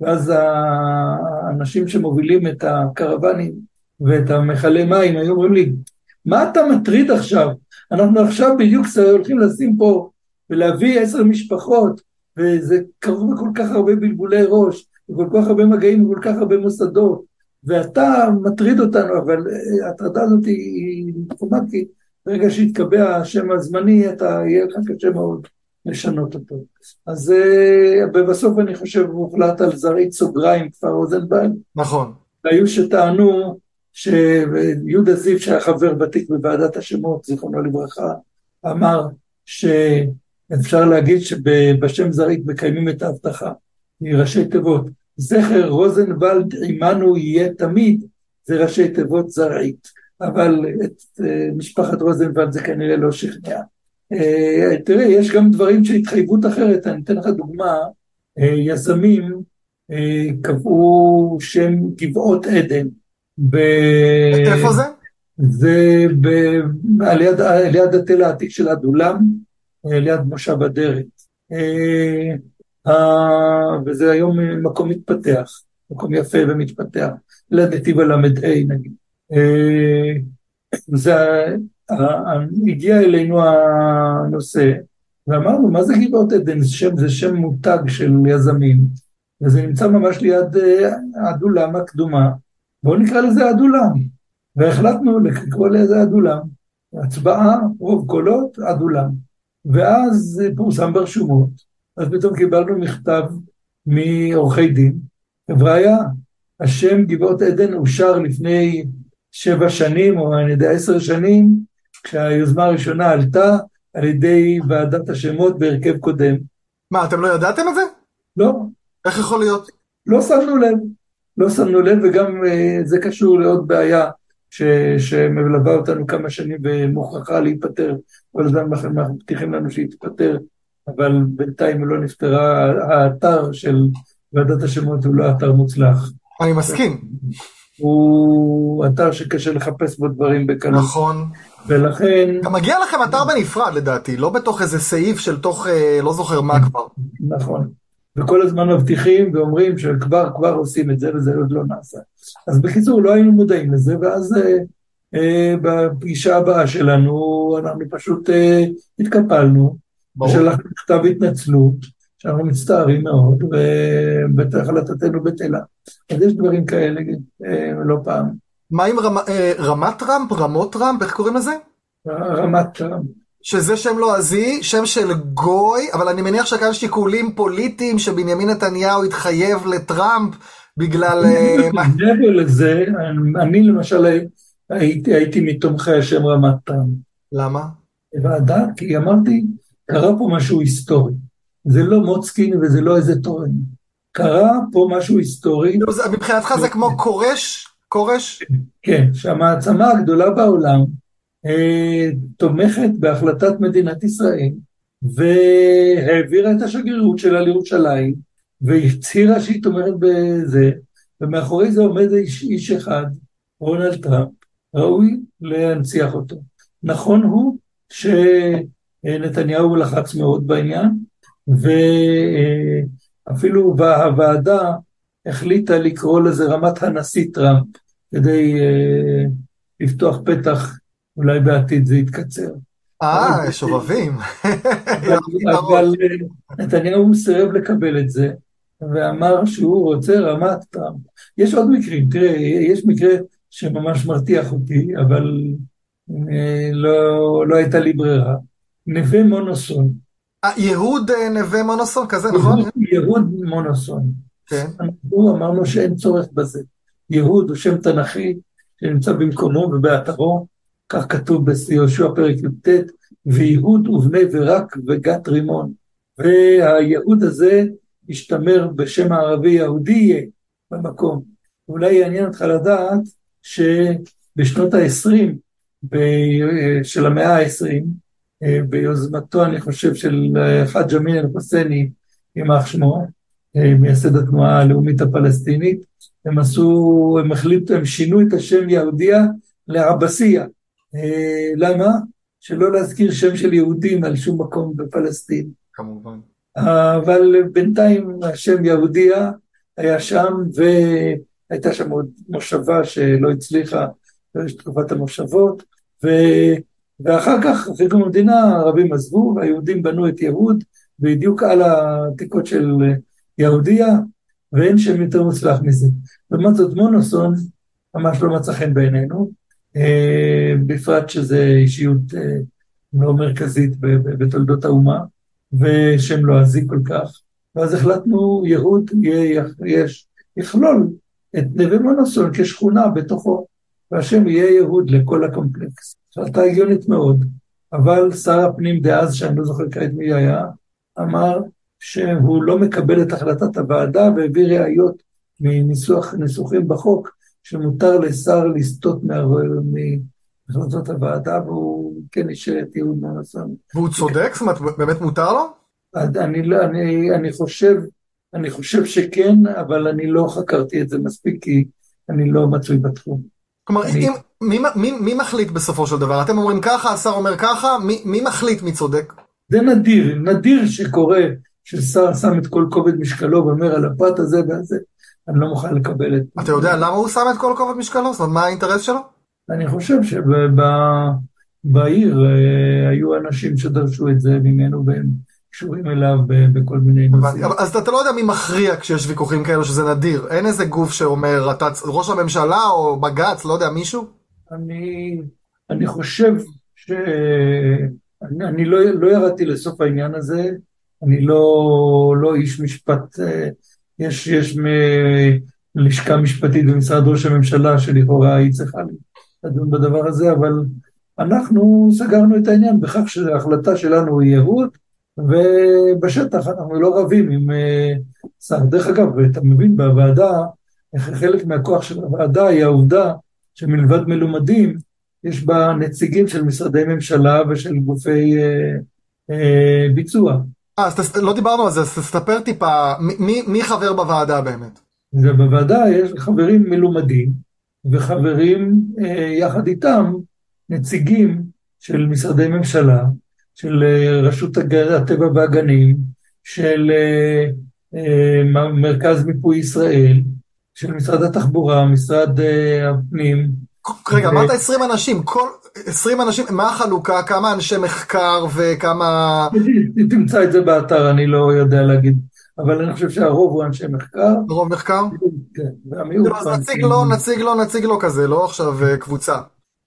ואז האנשים שמובילים את הקרוונים ואת המכלי מים היו אומרים לי, מה אתה מטריד עכשיו? אנחנו עכשיו בדיוק הולכים לשים פה ולהביא עשר משפחות, וזה קרוב בכל כך הרבה בלבולי ראש, וכל כך הרבה מגעים וכל כך הרבה מוסדות, ואתה מטריד אותנו, אבל אה, ההטרדה הזאת היא נכונה, כי ברגע שיתקבע השם הזמני, אתה, יהיה לך קשה מאוד לשנות אותו. אז אה, ובסוף אני חושב הוחלט על זרעית סוגריים, כפר רוזנבלד, נכון. והיו שטענו שיהודה זיו, שהיה חבר ותיק בוועדת השמות, זיכרונו לברכה, אמר שאפשר להגיד שבשם זרעית מקיימים את ההבטחה, מראשי תיבות. זכר רוזנוולד עמנו יהיה תמיד, זה ראשי תיבות זרעית. אבל את אה, משפחת רוזנוולד זה כנראה לא שכנע. אה, תראה, יש גם דברים של התחייבות אחרת, אני אתן לך דוגמה, אה, יזמים קבעו שם גבעות עדן. ב... איפה זה? זה ב... על יד, על יד התל העתיק של אדולם, אה, ליד מושב אדרת. אה, אה, וזה היום מקום מתפתח, מקום יפה ומתפתח, ליד נתיב הל"ה נגיד. אה, זה, הגיע אלינו הנושא, ואמרנו, מה זה גבעות עדן? זה שם, זה שם מותג של יזמים, וזה נמצא ממש ליד אה, אדולם הקדומה, בואו נקרא לזה אדולם. והחלטנו לקרוא לזה אדולם. הצבעה, רוב קולות, אדולם. ואז זה פורסם ברשומות, אז פתאום קיבלנו מכתב מעורכי דין, חבריה, השם גבעות עדן אושר לפני שבע שנים, או אני יודע עשר שנים, כשהיוזמה הראשונה עלתה על ידי ועדת השמות בהרכב קודם. מה, אתם לא ידעתם את זה? לא, איך יכול להיות? לא שמנו לב, לא שמנו לב, וגם אה, זה קשור לעוד בעיה ש, שמלווה אותנו כמה שנים ומוכרחה להיפטר, כל הזמן מבטיחים לנו שהיא תיפטר, אבל בינתיים לא נפתרה, האתר של ועדת השמות הוא לא אתר מוצלח, אני מסכים. הוא אתר שקשה לחפש בו דברים בקלות, נכון. ולכן, גם מגיע לכם אתר בנפרד לדעתי, לא בתוך איזה סעיף של תוך, אה, לא זוכר מה כבר. נכון, וכל הזמן מבטיחים ואומרים שכבר כבר עושים את זה וזה עוד לא נעשה. אז בקיצור, לא היינו מודעים לזה, ואז אה, אה, בפגישה הבאה שלנו אנחנו פשוט אה, התקפלנו. ושלחנו מכתב התנצלות, שאנחנו מצטערים מאוד, ובהחלטתנו בטלה. אז יש דברים כאלה אה, לא פעם. מה עם רמ- אה, רמת טראמפ, רמות טראמפ, איך קוראים לזה? רמת טראמפ. שזה שם לועזי, שם של גוי, אבל אני מניח שכאן שיקולים פוליטיים שבנימין נתניהו התחייב לטראמפ בגלל... אה, מעבר לזה, אני למשל הייתי, הייתי מתומכי השם רמת טראמפ. למה? ועדה, כי אמרתי, קרה פה משהו היסטורי. זה לא מוצקין וזה לא איזה תורן. קרה פה משהו היסטורי, זה- מבחינתך זה כמו כורש? כורש? כן, שהמעצמה הגדולה בעולם אה, תומכת בהחלטת מדינת ישראל, והעבירה את השגרירות שלה לירושלים, והצהירה שהיא תומכת בזה, ומאחורי זה עומד איש, איש אחד, רונלד טראמפ, ראוי להנציח אותו. נכון הוא שנתניהו לחץ מאוד בעניין, ואפילו הוועדה החליטה לקרוא לזה רמת הנשיא טראמפ, כדי אה, לפתוח פתח, אולי בעתיד זה יתקצר. אה, שובבים. <laughs> אבל נתניהו סירב לקבל את זה, ואמר שהוא רוצה רמת טראמפ. יש עוד מקרים, תראה, יש מקרה שממש מרתיח אותי, אבל אה, לא, לא הייתה לי ברירה. נווה מונוסון. אה, יהוד אה, נווה מונוסון כזה, נכון? יהוד מונוסון. כן. אנחנו אמרנו שאין צורך בזה. יהוד הוא שם תנכי שנמצא במקומו ובאתרו, כך כתוב ביהושע פרק י"ט, ויהוד ובני ורק וגת רימון. והייעוד הזה השתמר בשם הערבי יהודי יהיה במקום. אולי יעניין אותך לדעת שבשנות ה-20 של המאה ה-20, ביוזמתו אני חושב של חאג' אמין אל-חוסייני, יימח שמו, מייסד התנועה הלאומית הפלסטינית, הם עשו, הם החליטו, הם שינו את השם יהודיה לעבסיה. למה? שלא להזכיר שם של יהודים על שום מקום בפלסטין. כמובן. אבל בינתיים השם יהודיה היה שם, והייתה שם עוד מושבה שלא הצליחה, יש תקופת המושבות, ו... ואחר כך, אחרי קום המדינה, הערבים עזבו, והיהודים בנו את יהוד, בדיוק על העתיקות של יהודיה, ואין שם יותר מוצלח מזה. לעומת זאת מונוסון ממש לא מצא חן בעינינו, בפרט שזו אישיות לא מרכזית בתולדות האומה, ושם לא עזי כל כך, ואז החלטנו יהוד יש, יכלול את נווה מונוסון כשכונה בתוכו, והשם יהיה יהוד לכל הקומפלקס. החלטה הגיונית מאוד, אבל שר הפנים דאז, שאני לא זוכר כעת מי היה, אמר שהוא לא מקבל את החלטת הוועדה והביא ראיות מניסוח ניסוחים בחוק שמותר לשר לסטות מהחלטות הוועדה והוא כן אישר את יהוד מונסון. והוא צודק? זאת אומרת, באמת מותר לו? אני, לא, אני, אני חושב, אני חושב שכן, אבל אני לא חקרתי את זה מספיק כי אני לא מצוי בתחום. כלומר, אני... אם, מי, מי, מי מחליט בסופו של דבר? אתם אומרים ככה, השר אומר ככה, מי, מי מחליט מי צודק? זה נדיר, נדיר שקורה ששר שם את כל כובד משקלו ואומר על הפרט הזה והזה, אני לא מוכן לקבל את. אתה יודע למה הוא שם את כל כובד משקלו? זאת אומרת, מה האינטרס שלו? אני חושב שבעיר אה, היו אנשים שדרשו את זה ממנו והם קשורים אליו בכל מיני נושאים. אז אתה לא יודע מי מכריע כשיש ויכוחים כאלו שזה נדיר. אין איזה גוף שאומר, אתה, ראש הממשלה או בג"ץ, לא יודע, מישהו? אני, אני חושב ש... אני, אני לא, לא ירדתי לסוף העניין הזה, אני לא, לא איש משפט, אה, יש, יש לשכה משפטית במשרד ראש הממשלה שלכאורה היא צריכה לדון בדבר הזה, אבל אנחנו סגרנו את העניין בכך שההחלטה שלנו היא יהוד, ובשטח אנחנו לא רבים עם אה, שר. דרך אגב, אתה מבין בוועדה, חלק מהכוח של הוועדה היא העובדה שמלבד מלומדים, יש בה נציגים של משרדי ממשלה ושל גופי אה, אה, ביצוע. אה, אז לא דיברנו על זה, אז תספר טיפה, מי, מי חבר בוועדה באמת? זה בוועדה יש חברים מלומדים, וחברים אה, יחד איתם נציגים של משרדי ממשלה, של אה, רשות הטבע והגנים, של אה, אה, מרכז מיפוי ישראל, של משרד התחבורה, משרד הפנים. רגע, אמרת 20 אנשים, כל 20 אנשים, מה החלוקה? כמה אנשי מחקר וכמה... תמצא את זה באתר, אני לא יודע להגיד, אבל אני חושב שהרוב הוא אנשי מחקר. הרוב מחקר? כן, והמיעוט... אז נציג לו, נציג לו, נציג לו כזה, לא עכשיו קבוצה.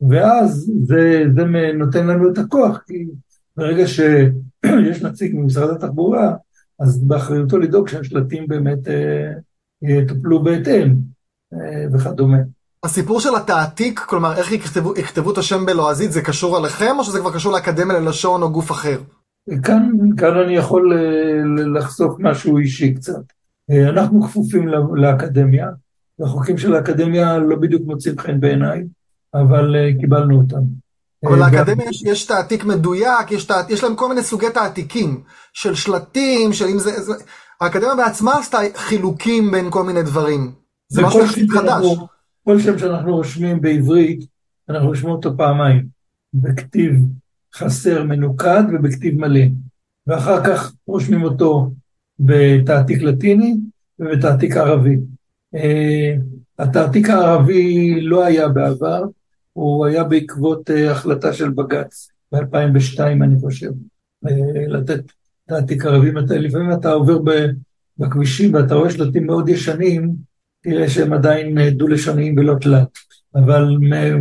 ואז זה, זה נותן לנו את הכוח, כי ברגע שיש נציג ממשרד התחבורה, אז באחריותו לדאוג שהשלטים באמת אה, יטופלו בהתאם אה, וכדומה. הסיפור של התעתיק, כלומר איך יכתבו, יכתבו את השם בלועזית, זה קשור עליכם או שזה כבר קשור לאקדמיה ללשון או גוף אחר? כאן, כאן אני יכול אה, לחשוף משהו אישי קצת. אנחנו כפופים לאקדמיה, והחוקים של האקדמיה לא בדיוק מוצאים חן בעיניי, אבל קיבלנו אותם. אבל לאקדמיה יש, תעתיק מדויק, יש, להם כל מיני סוגי תעתיקים, של שלטים, של אם זה... זה... האקדמיה בעצמה עשתה חילוקים בין כל מיני דברים. זה משהו חדש. כל שם שאנחנו רושמים בעברית, אנחנו רושמים אותו פעמיים, בכתיב חסר מנוקד ובכתיב מלא, ואחר כך רושמים אותו בתעתיק לטיני ובתעתיק ערבי. אה, התעתיק הערבי לא היה בעבר, הוא היה בעקבות אה, החלטה של בג"ץ ב-2002, אני חושב, אה, לתת תעתיק ערבי. לפעמים אתה עובר בכבישים ואתה רואה שלטים מאוד ישנים, תראה שהם עדיין דו-לשוניים ולא תלת. אבל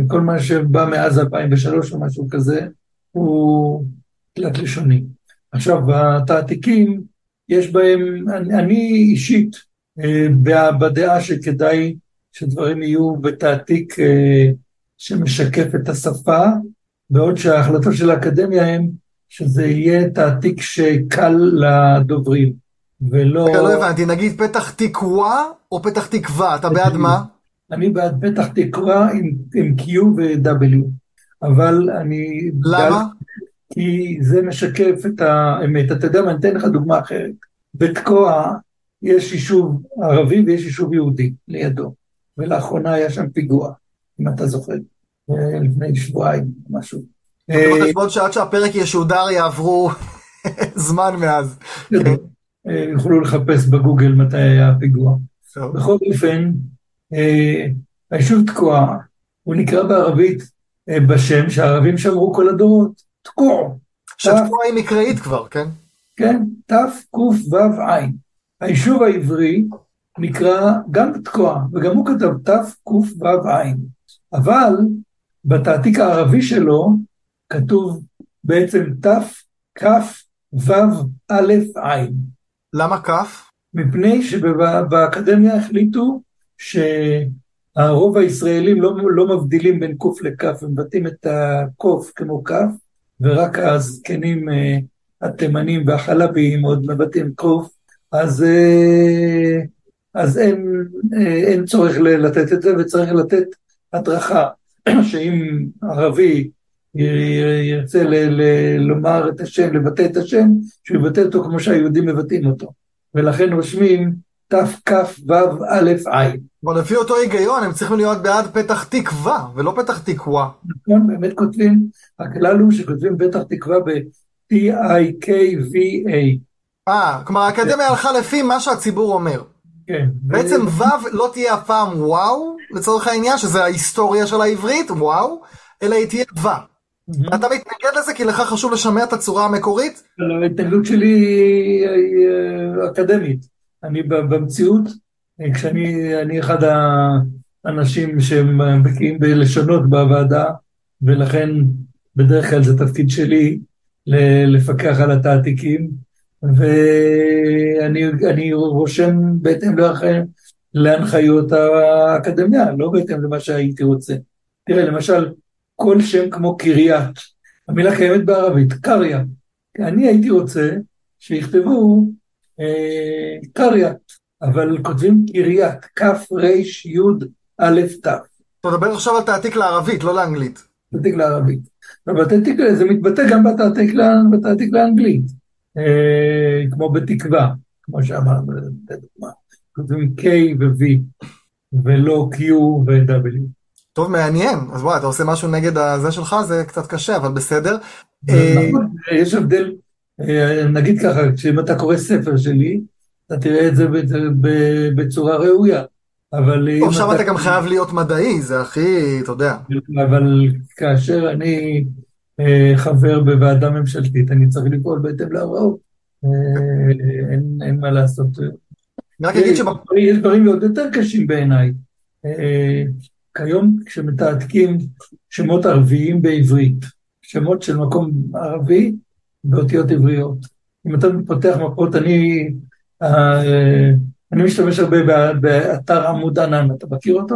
כל מה שבא מאז 2003 או משהו כזה, הוא תלת-לשוני. עכשיו, התעתיקים, יש בהם, אני, אני אישית אה, בדעה שכדאי שדברים יהיו בתעתיק אה, שמשקף את השפה, בעוד שההחלטות של האקדמיה הן שזה יהיה תעתיק שקל לדוברים, ולא... רגע, לא הבנתי, נגיד פתח תקווה או פתח תקווה, אתה בעד מה? אני בעד פתח תקווה עם, עם Q ו-W, אבל אני... למה? בעד, כי זה משקף את האמת. אתה יודע מה, אני אתן לך דוגמה אחרת. בתקוע יש יישוב ערבי ויש יישוב יהודי לידו, ולאחרונה היה שם פיגוע, אם אתה זוכר, אה, לפני שבועיים, משהו. בחשבון אה, שעד שהפרק ישודר יעברו <laughs> זמן מאז. כן. אה, יוכלו לחפש בגוגל מתי היה הפיגוע. בכל אופן, היישוב תקוע, הוא נקרא בערבית בשם שהערבים שמרו כל הדורות, תקוע. שתקוע היא מקראית כבר, כן? כן, תקו"ו-ע'. היישוב העברי נקרא גם תקוע, וגם הוא כתב תקו"ו-ע'. אבל בתעתיק הערבי שלו כתוב בעצם תכ"ו"א-ע'. למה כ'? מפני שבאקדמיה החליטו שהרוב הישראלים לא, לא מבדילים בין ק' לכ', הם מבטאים את הקוף כמו כ', ורק הזקנים אה, התימנים והחלבים עוד מבטאים קוף, אז, אה, אז אין, אה, אין צורך לתת את זה וצריך לתת הדרכה, <clears throat> שאם ערבי ירצה ל, ל, לומר את השם, לבטא את השם, שהוא יבטא אותו כמו שהיהודים מבטאים אותו. ולכן רושמים תכ"ו"א עין. אבל לפי אותו היגיון הם צריכים להיות בעד פתח תקווה ולא פתח תקווה. נכון, באמת כותבים, הכלל הוא שכותבים פתח תקווה ב-T-I-K-V-A. אה, כלומר האקדמיה הלכה לפי מה שהציבור אומר. כן. בעצם ו' לא תהיה הפעם וואו, לצורך העניין, שזה ההיסטוריה של העברית, וואו, אלא היא תהיה ו'. אתה מתנגד לזה כי לך חשוב לשמר את הצורה המקורית? לא, ההתנגדות שלי היא אה, אקדמית. אני במציאות, כשאני אני אחד האנשים שהם בקיאים בלשונות בוועדה, ולכן בדרך כלל זה תפקיד שלי לפקח על התעתיקים, ואני רושם בהתאם להנחיות האקדמיה, לא בהתאם למה שהייתי רוצה. תראה, למשל, כל שם כמו קריית, המילה קיימת בערבית, קריה. אני הייתי רוצה שיכתבו אה, קריית, אבל כותבים קריית, כ"ר-י"א-ת. אתה מדבר עכשיו על תעתיק לערבית, לא לאנגלית. תעתיק לערבית. בתעתיק, זה מתבטא גם בתעתיק, בתעתיק לאנגלית, כמו בתקווה, כמו שאמרנו, לדוגמה. כותבים K ו-V, ולא Q ו-W. טוב, מעניין. אז וואי, אתה עושה משהו נגד הזה שלך, זה קצת קשה, אבל בסדר. נכון, יש הבדל אה, נגיד ככה, כשאם אתה קורא ספר שלי, אתה תראה את זה בצורה ראויה. אבל טוב, עכשיו אתה גם חייב להיות מדעי, זה הכי, אתה יודע. אבל כאשר אני אה, חבר בוועדה ממשלתית, אני צריך לפעול בהתאם להוראות. אה, אין מה לעשות. אני רק אגיד ש... יש דברים עוד יותר קשים בעיניי. כיום כשמתעתקים שמות ערביים בעברית, שמות של מקום ערבי, באותיות עבריות. אם אתה פותח מפות, אני, אה, אני משתמש הרבה באתר עמוד ענן, אתה מכיר אותו?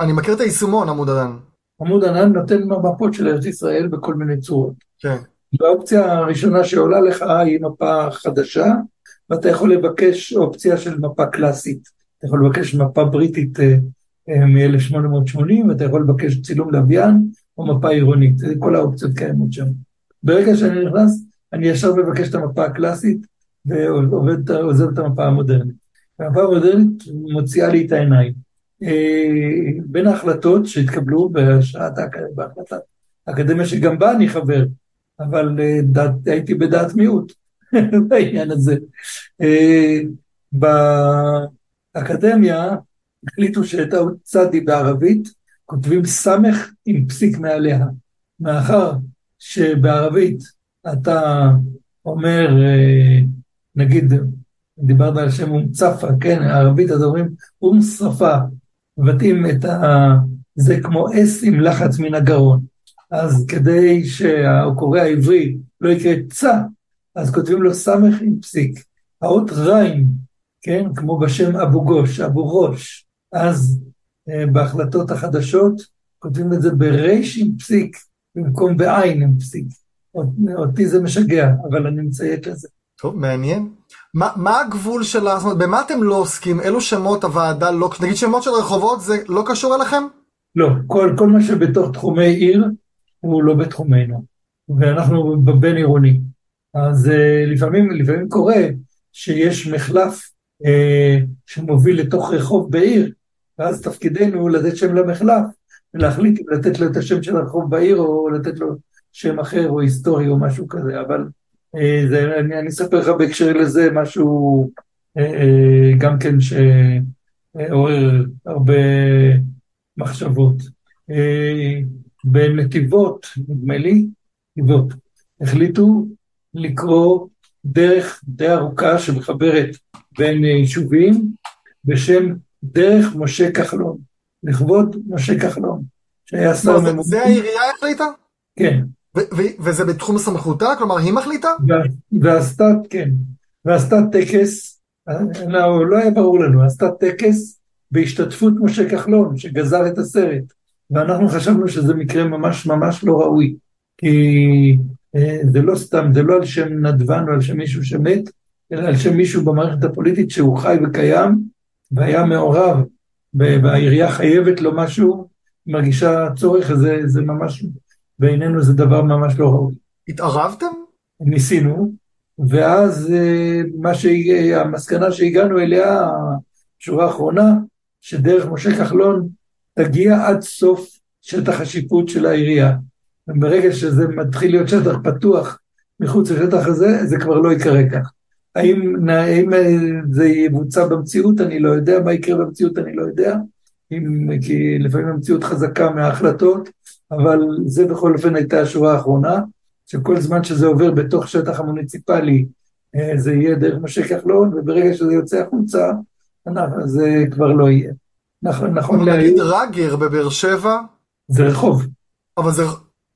אני מכיר את היישומון עמוד ענן. עמוד ענן נותן מפות של ארץ ישראל בכל מיני צורות. כן. והאופציה הראשונה שעולה לך היא מפה חדשה, ואתה יכול לבקש אופציה של מפה קלאסית. אתה יכול לבקש מפה בריטית אה, אה, מ-1880, ואתה יכול לבקש צילום לוויין או מפה עירונית. כל האופציות קיימות שם. ברגע שאני נכנס, אני ישר מבקש את המפה הקלאסית ועוזב את המפה המודרנית. המפה המודרנית מוציאה לי את העיניים. בין ההחלטות שהתקבלו בהשעת בהחלטת האקדמיה שגם בה אני חבר, אבל דעת, הייתי בדעת מיעוט <laughs> בעניין הזה. באקדמיה החליטו שאת האות צדי בערבית כותבים סמך עם פסיק מעליה, מאחר שבערבית אתה אומר, נגיד, דיברת על שם אום צפה, כן, הערבית, אז אומרים אום שרפה, מבטאים את ה... זה כמו אס עם לחץ מן הגרון. אז כדי שהקורא העברי לא יקרא צה, אז כותבים לו סמך עם פסיק. האות ריים, כן, כמו בשם אבו גוש, אבו ראש, אז אה, בהחלטות החדשות כותבים את זה בריש עם פסיק, במקום בעין עם פסיק. אותי זה משגע, אבל אני מציית לזה. טוב, מעניין. מה, הגבול של ה... זאת אומרת, במה אתם לא עוסקים? אילו שמות הוועדה לא... נגיד שמות של רחובות זה לא קשור אליכם? לא, כל, כל מה שבתוך תחומי עיר הוא לא בתחומנו, ואנחנו בבין עירוני. אז uh, לפעמים, לפעמים קורה שיש מחלף uh, שמוביל לתוך רחוב בעיר, ואז תפקידנו לתת שם למחלף, ולהחליט אם לתת לו את השם של הרחוב בעיר או לתת לו שם אחר או היסטורי או משהו כזה, אבל זה, אני, אני אספר לך בהקשר לזה משהו אה, אה, גם כן שעורר הרבה מחשבות. בנתיבות, נדמה לי, נתיבות, החליטו לקרוא דרך די ארוכה שמחברת בין יישובים בשם דרך משה כחלון, לכבוד משה כחלון, שהיה שר ממוצע. זה העירייה החליטה? כן. וזה בתחום סמכותה? כלומר, היא מחליטה? ועשתה, כן, ועשתה טקס, לא, לא היה ברור לנו, עשתה טקס בהשתתפות משה כחלון, שגזר את הסרט, ואנחנו חשבנו שזה מקרה ממש ממש לא ראוי, כי אה, זה לא סתם, זה לא על שם נדבן או על שם מישהו שמת, אלא על שם מישהו במערכת הפוליטית שהוא חי וקיים, והיה מעורב, והעירייה חייבת לו משהו, מרגישה צורך, זה, זה ממש בעינינו זה דבר ממש לא ראוי. התערבתם? ניסינו, ואז אה, מה שהמסקנה שהגענו אליה, השורה האחרונה, שדרך משה כחלון תגיע עד סוף שטח השיפוט של העירייה. וברגע שזה מתחיל להיות שטח פתוח מחוץ לשטח הזה, זה כבר לא יקרה כך. האם, האם אה, זה יבוצע במציאות, אני לא יודע, מה יקרה במציאות, אני לא יודע, אם, כי לפעמים המציאות חזקה מההחלטות, אבל זה בכל אופן הייתה השורה האחרונה, שכל זמן שזה עובר בתוך שטח המוניציפלי, אה, זה יהיה דרך משה כחלון, וברגע שזה יוצא החוצה, זה כבר לא יהיה. נכון, נכון להיום. נגיד רגר בבאר שבע? זה רחוב. אבל זה,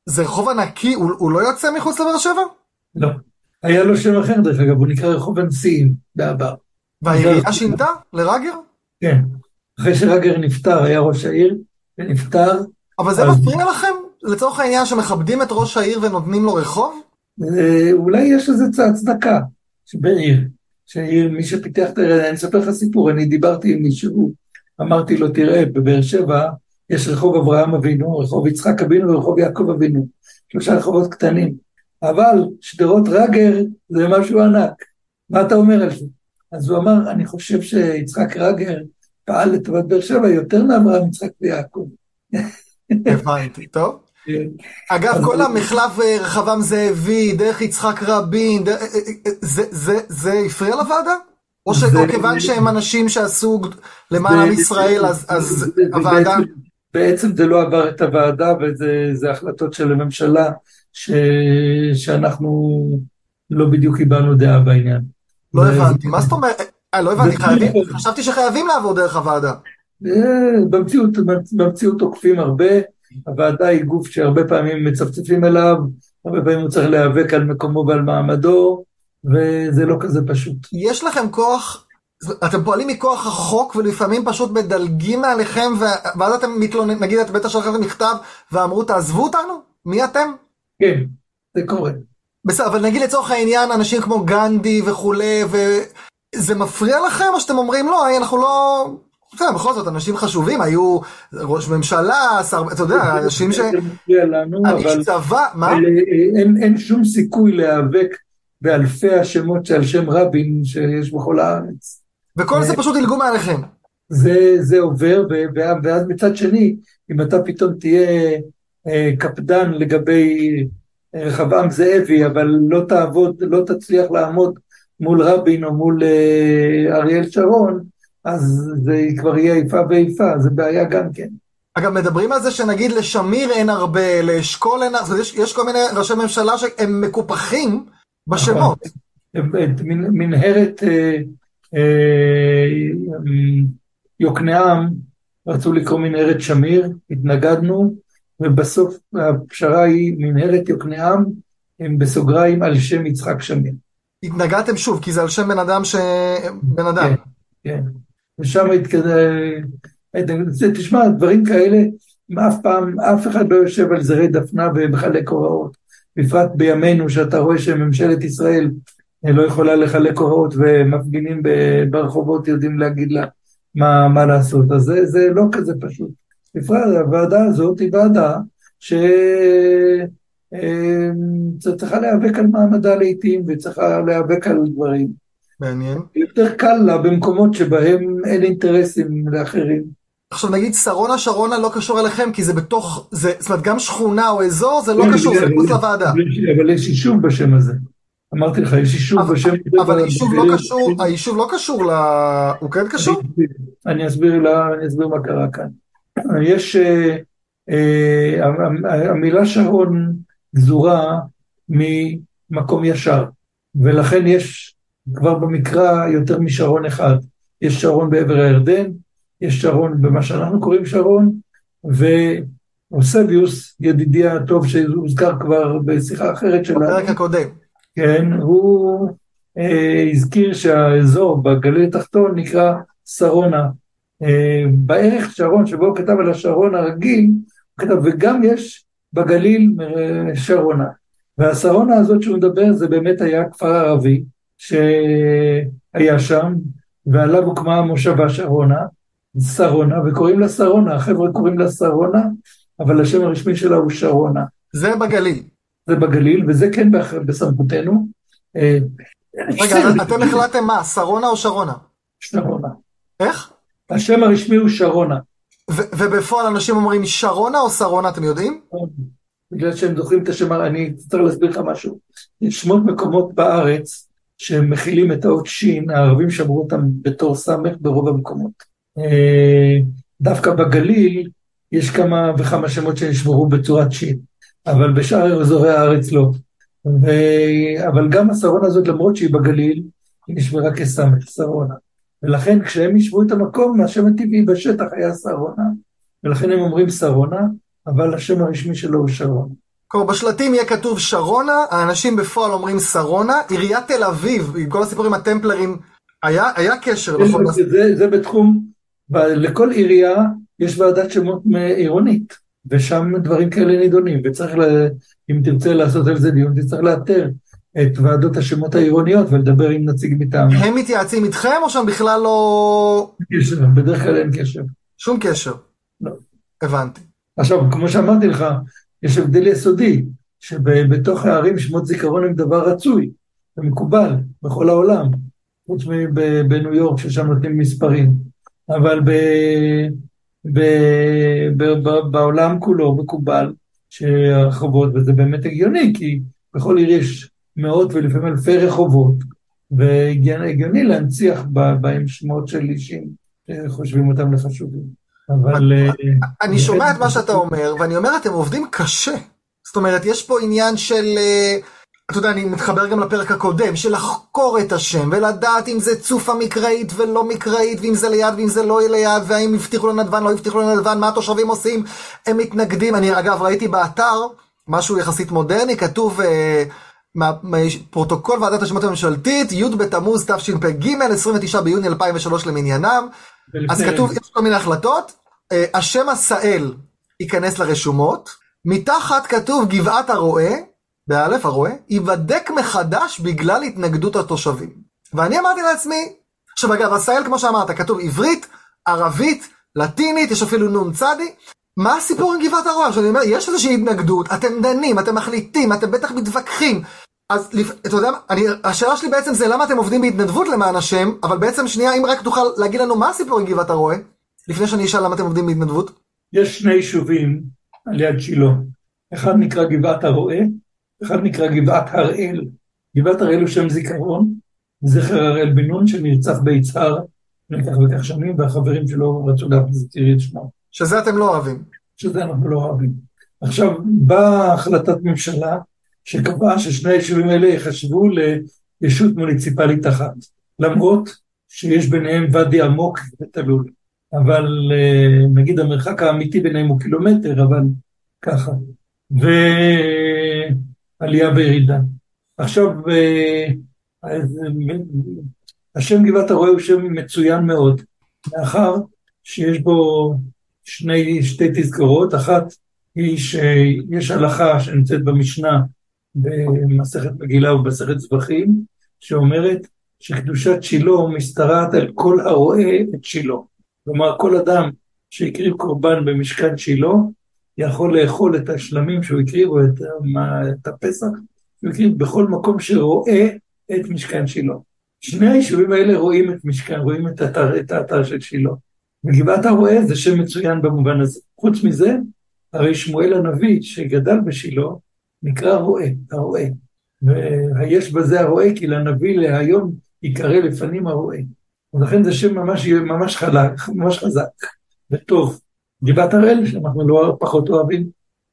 זה רחוב ענקי, הוא, הוא לא יוצא מחוץ לבאר שבע? לא. היה לו שם אחר דרך אגב, הוא נקרא רחוב הנשיאים בעבר. והעירייה שינתה לרגר? כן. אחרי שרגר נפטר, היה ראש העיר, ונפטר, אבל זה מפריע לכם? לצורך העניין שמכבדים את ראש העיר ונותנים לו רחוב? אה, אולי יש לזה הצדקה, שבעיר, שעיר, מי שפיתח את העיר, אני אספר לך סיפור, אני דיברתי עם מישהו, אמרתי לו, תראה, בבאר שבע יש רחוב אברהם אבינו, רחוב יצחק אבינו ורחוב יעקב אבינו, שלושה רחובות קטנים, אבל שדרות רגר זה משהו ענק, מה אתה אומר על זה? אז הוא אמר, אני חושב שיצחק רגר פעל לטובת באר שבע יותר מאברהם, יצחק ויעקב. הבנתי, טוב. כן. אגב, כל המחלף אה, רחבעם זאבי, דרך יצחק רבין, אה, אה, זה הפריע לוועדה? או שכיוון שהם אנשים שעשו למען עם ישראל, אז הוועדה... בעצם זה לא עבר את הוועדה, וזה החלטות של הממשלה, שאנחנו לא בדיוק קיבלנו דעה בעניין. לא הבנתי, מה זאת אומרת? לא הבנתי, חשבתי שחייבים לעבור דרך הוועדה. אה, במציאות, במציאות תוקפים הרבה, הוועדה היא גוף שהרבה פעמים מצפצפים אליו, הרבה פעמים הוא צריך להיאבק על מקומו ועל מעמדו, וזה לא כזה פשוט. יש לכם כוח, אתם פועלים מכוח החוק ולפעמים פשוט מדלגים מעליכם, ואז אתם מתלוננים, נגיד את בטח שלחתם מכתב ואמרו תעזבו אותנו? מי אתם? כן, זה קורה. בסדר, אבל נגיד לצורך העניין אנשים כמו גנדי וכולי, וזה מפריע לכם או שאתם אומרים לא, אנחנו לא... בסדר, בכל זאת, אנשים חשובים, היו ראש ממשלה, שר, אתה יודע, <laughs> אנשים ש... אבל... צבא, מה? אין שום סיכוי להיאבק באלפי השמות שעל שם רבין שיש בכל הארץ. וכל זה פשוט ילגו מעליכם. זה, זה עובר, ואז מצד שני, אם אתה פתאום תהיה אה, קפדן לגבי רחבעם זאבי, אבל לא תעבוד, לא תצליח לעמוד מול רבין או מול אה, אריאל שרון, אז זה כבר יהיה איפה ואיפה, זה בעיה גם כן. אגב, מדברים על זה שנגיד לשמיר אין הרבה, לאשכול אין הרבה, יש, יש כל מיני ראשי ממשלה שהם מקופחים בשמות. <laughs> מנהרת אה, אה, יוקנעם, רצו לקרוא מנהרת שמיר, התנגדנו, ובסוף הפשרה היא מנהרת יוקנעם, הם בסוגריים על שם יצחק שמיר. התנגדתם שוב, כי זה על שם בן אדם ש... בן אדם. כן, כן. ושם התקדם... תשמע, דברים כאלה, אף פעם, אף אחד לא יושב על זרי דפנה ומחלק הוראות. בפרט בימינו, שאתה רואה שממשלת ישראל לא יכולה לחלק הוראות ומפגינים ברחובות יודעים להגיד לה מה, מה לעשות. אז זה, זה לא כזה פשוט. בפרט הוועדה הזאת היא ועדה שצריכה להיאבק על מעמדה לעיתים וצריכה להיאבק על דברים. מעניין. יותר קל לה במקומות שבהם אין אינטרסים לאחרים. עכשיו נגיד שרונה שרונה לא קשור אליכם כי זה בתוך, זה, זאת אומרת גם שכונה או אזור זה לא קשור, זה מחוץ לוועדה. אבל יש יישוב בשם הזה. אמרתי לך, יש יישוב בשם. אבל היישוב לא קשור, היישוב לא קשור ל... הוא כן קשור? אני אסביר מה קרה כאן. <clears throat> יש, אה, אה, המילה שרון גזורה ממקום ישר, ולכן יש כבר במקרא יותר משרון אחד. יש שרון בעבר הירדן, יש שרון במה שאנחנו קוראים שרון, ואוסביוס, ידידי הטוב שהוזכר כבר בשיחה אחרת שלנו, בפרק הקודם. כן, הוא אה, הזכיר שהאזור בגליל התחתון נקרא שרונה. אה, בערך שרון, שבו הוא כתב על השרון הרגיל, הוא כתב, וגם יש בגליל אה, שרונה. והשרונה הזאת שהוא מדבר זה באמת היה כפר ערבי שהיה שם, ועליו הוקמה המושבה שרונה, שרונה, וקוראים לה שרונה, החבר'ה קוראים לה שרונה, אבל השם הרשמי שלה הוא שרונה. זה בגליל. זה בגליל, וזה כן בסמכותנו. אה, רגע, אתם החלטתם מה, שרונה או שרונה? שרונה. איך? השם הרשמי הוא שרונה. ובפועל אנשים אומרים שרונה או שרונה, אתם יודעים? בגלל שהם זוכרים את השם, אני צריך להסביר לך משהו. יש שמות מקומות בארץ שמכילים את האות שין, הערבים שמרו אותם בתור סמך ברוב המקומות. אה, דווקא בגליל יש כמה וכמה שמות שנשמרו בצורת שין, אבל בשאר אזורי הארץ לא. ו... אבל גם השרונה הזאת, למרות שהיא בגליל, היא נשמרה כסמך, שרונה. ולכן כשהם ישבו את המקום, השם הטבעי בשטח היה שרונה, ולכן הם אומרים שרונה, אבל השם הרשמי שלו הוא שרונה. כלומר, בשלטים יהיה כתוב שרונה, האנשים בפועל אומרים שרונה, עיריית תל אביב, עם כל הסיפור עם הטמפלרים, היה, היה קשר, נכון? זה, זה, זה בתחום, לכל עירייה יש ועדת שמות עירונית, ושם דברים כאלה נידונים, וצריך, לה, אם תרצה לעשות על זה דיון, תצטרך לאתר את ועדות השמות העירוניות ולדבר עם נציג מטעם. הם מתייעצים איתכם או שהם בכלל לא... קשר, בדרך כלל אין קשר. שום קשר. לא. הבנתי. עכשיו, כמו שאמרתי לך, יש הבדל יסודי, שבתוך הערים שמות זיכרון הם דבר רצוי ומקובל בכל העולם, חוץ מבניו יורק ששם נותנים מספרים, אבל ב, ב, ב, ב, בעולם כולו מקובל שהרחובות, וזה באמת הגיוני, כי בכל עיר יש מאות ולפעמים אלפי רחובות, והגיוני להנציח בהם שמות של אישים שחושבים אותם לחשובים. אבל... אה, אני שומע את מה שאתה אומר, ואני אומר, אתם עובדים קשה. זאת אומרת, יש פה עניין של... אה, אתה יודע, אני מתחבר גם לפרק הקודם, של לחקור את השם, ולדעת אם זה צורה מקראית ולא מקראית, ואם זה ליד ואם זה לא ליד, והאם הבטיחו לנדבן, לא הבטיחו לנדבן, מה התושבים עושים, הם מתנגדים. אני אגב ראיתי באתר, משהו יחסית מודרני, כתוב... אה, פרוטוקול ועדת השמות הממשלתית, י' בתמוז תשפ"ג, 29 ביוני 2003 למניינם. אז כתוב, יש כל מיני החלטות, אה, השם עשאל ייכנס לרשומות, מתחת כתוב גבעת הרועה, באלף הרועה, ייבדק מחדש בגלל התנגדות התושבים. ואני אמרתי לעצמי, עכשיו אגב, עשאל כמו שאמרת, כתוב עברית, ערבית, לטינית, יש אפילו נון צדי, מה הסיפור עם גבעת הרועה? עכשיו אני אומר, יש איזושהי התנגדות, אתם דנים, אתם מחליטים, אתם בטח מתווכחים. אז אתה יודע, אני, השאלה שלי בעצם זה למה אתם עובדים בהתנדבות למען השם, אבל בעצם שנייה, אם רק תוכל להגיד לנו מה הסיפור עם גבעת הרועה, לפני שאני אשאל למה אתם עובדים בהתנדבות. יש שני יישובים על יד שילה, אחד נקרא גבעת הרועה, אחד נקרא גבעת הראל. גבעת הראל הוא שם זיכרון, זכר הראל בן נון שנרצח ביצהר לפני כך וכך שנים, והחברים שלו רצו להחזיר את שמו. שזה אתם לא אוהבים. שזה אנחנו לא אוהבים. עכשיו, באה החלטת ממשלה שקבעה ששני היישובים האלה ייחשבו לישות מוניציפלית אחת, למרות שיש ביניהם ואדי עמוק ותלול. אבל אה, נגיד המרחק האמיתי ביניהם הוא קילומטר, אבל ככה. ועלייה וירידה. עכשיו, אה, השם גבעת הרועה הוא שם מצוין מאוד, מאחר שיש בו שני, שתי תזכורות, אחת היא שיש הלכה שנמצאת במשנה במסכת מגילה ובמסכת זבחים, שאומרת שקדושת שילה משתרעת על כל הרואה את שילה. כלומר, כל אדם שהקריב קורבן במשכן שילה, יכול לאכול את השלמים שהוא הקריב, או את, את הפסח, הוא הקריב בכל מקום שרואה את משכן שילה. שני היישובים האלה רואים את משכן, רואים את האתר, את האתר של שילה. וגבעת הרועה זה שם מצוין במובן הזה. חוץ מזה, הרי שמואל הנביא שגדל בשילה, נקרא רועה, הרועה. ויש בזה הרועה כי לנביא להיום ייקרא לפנים הרועה. ולכן זה שם ממש, ממש חלק, ממש חזק וטוב. גבעת הראל, שאנחנו לא פחות אוהבים.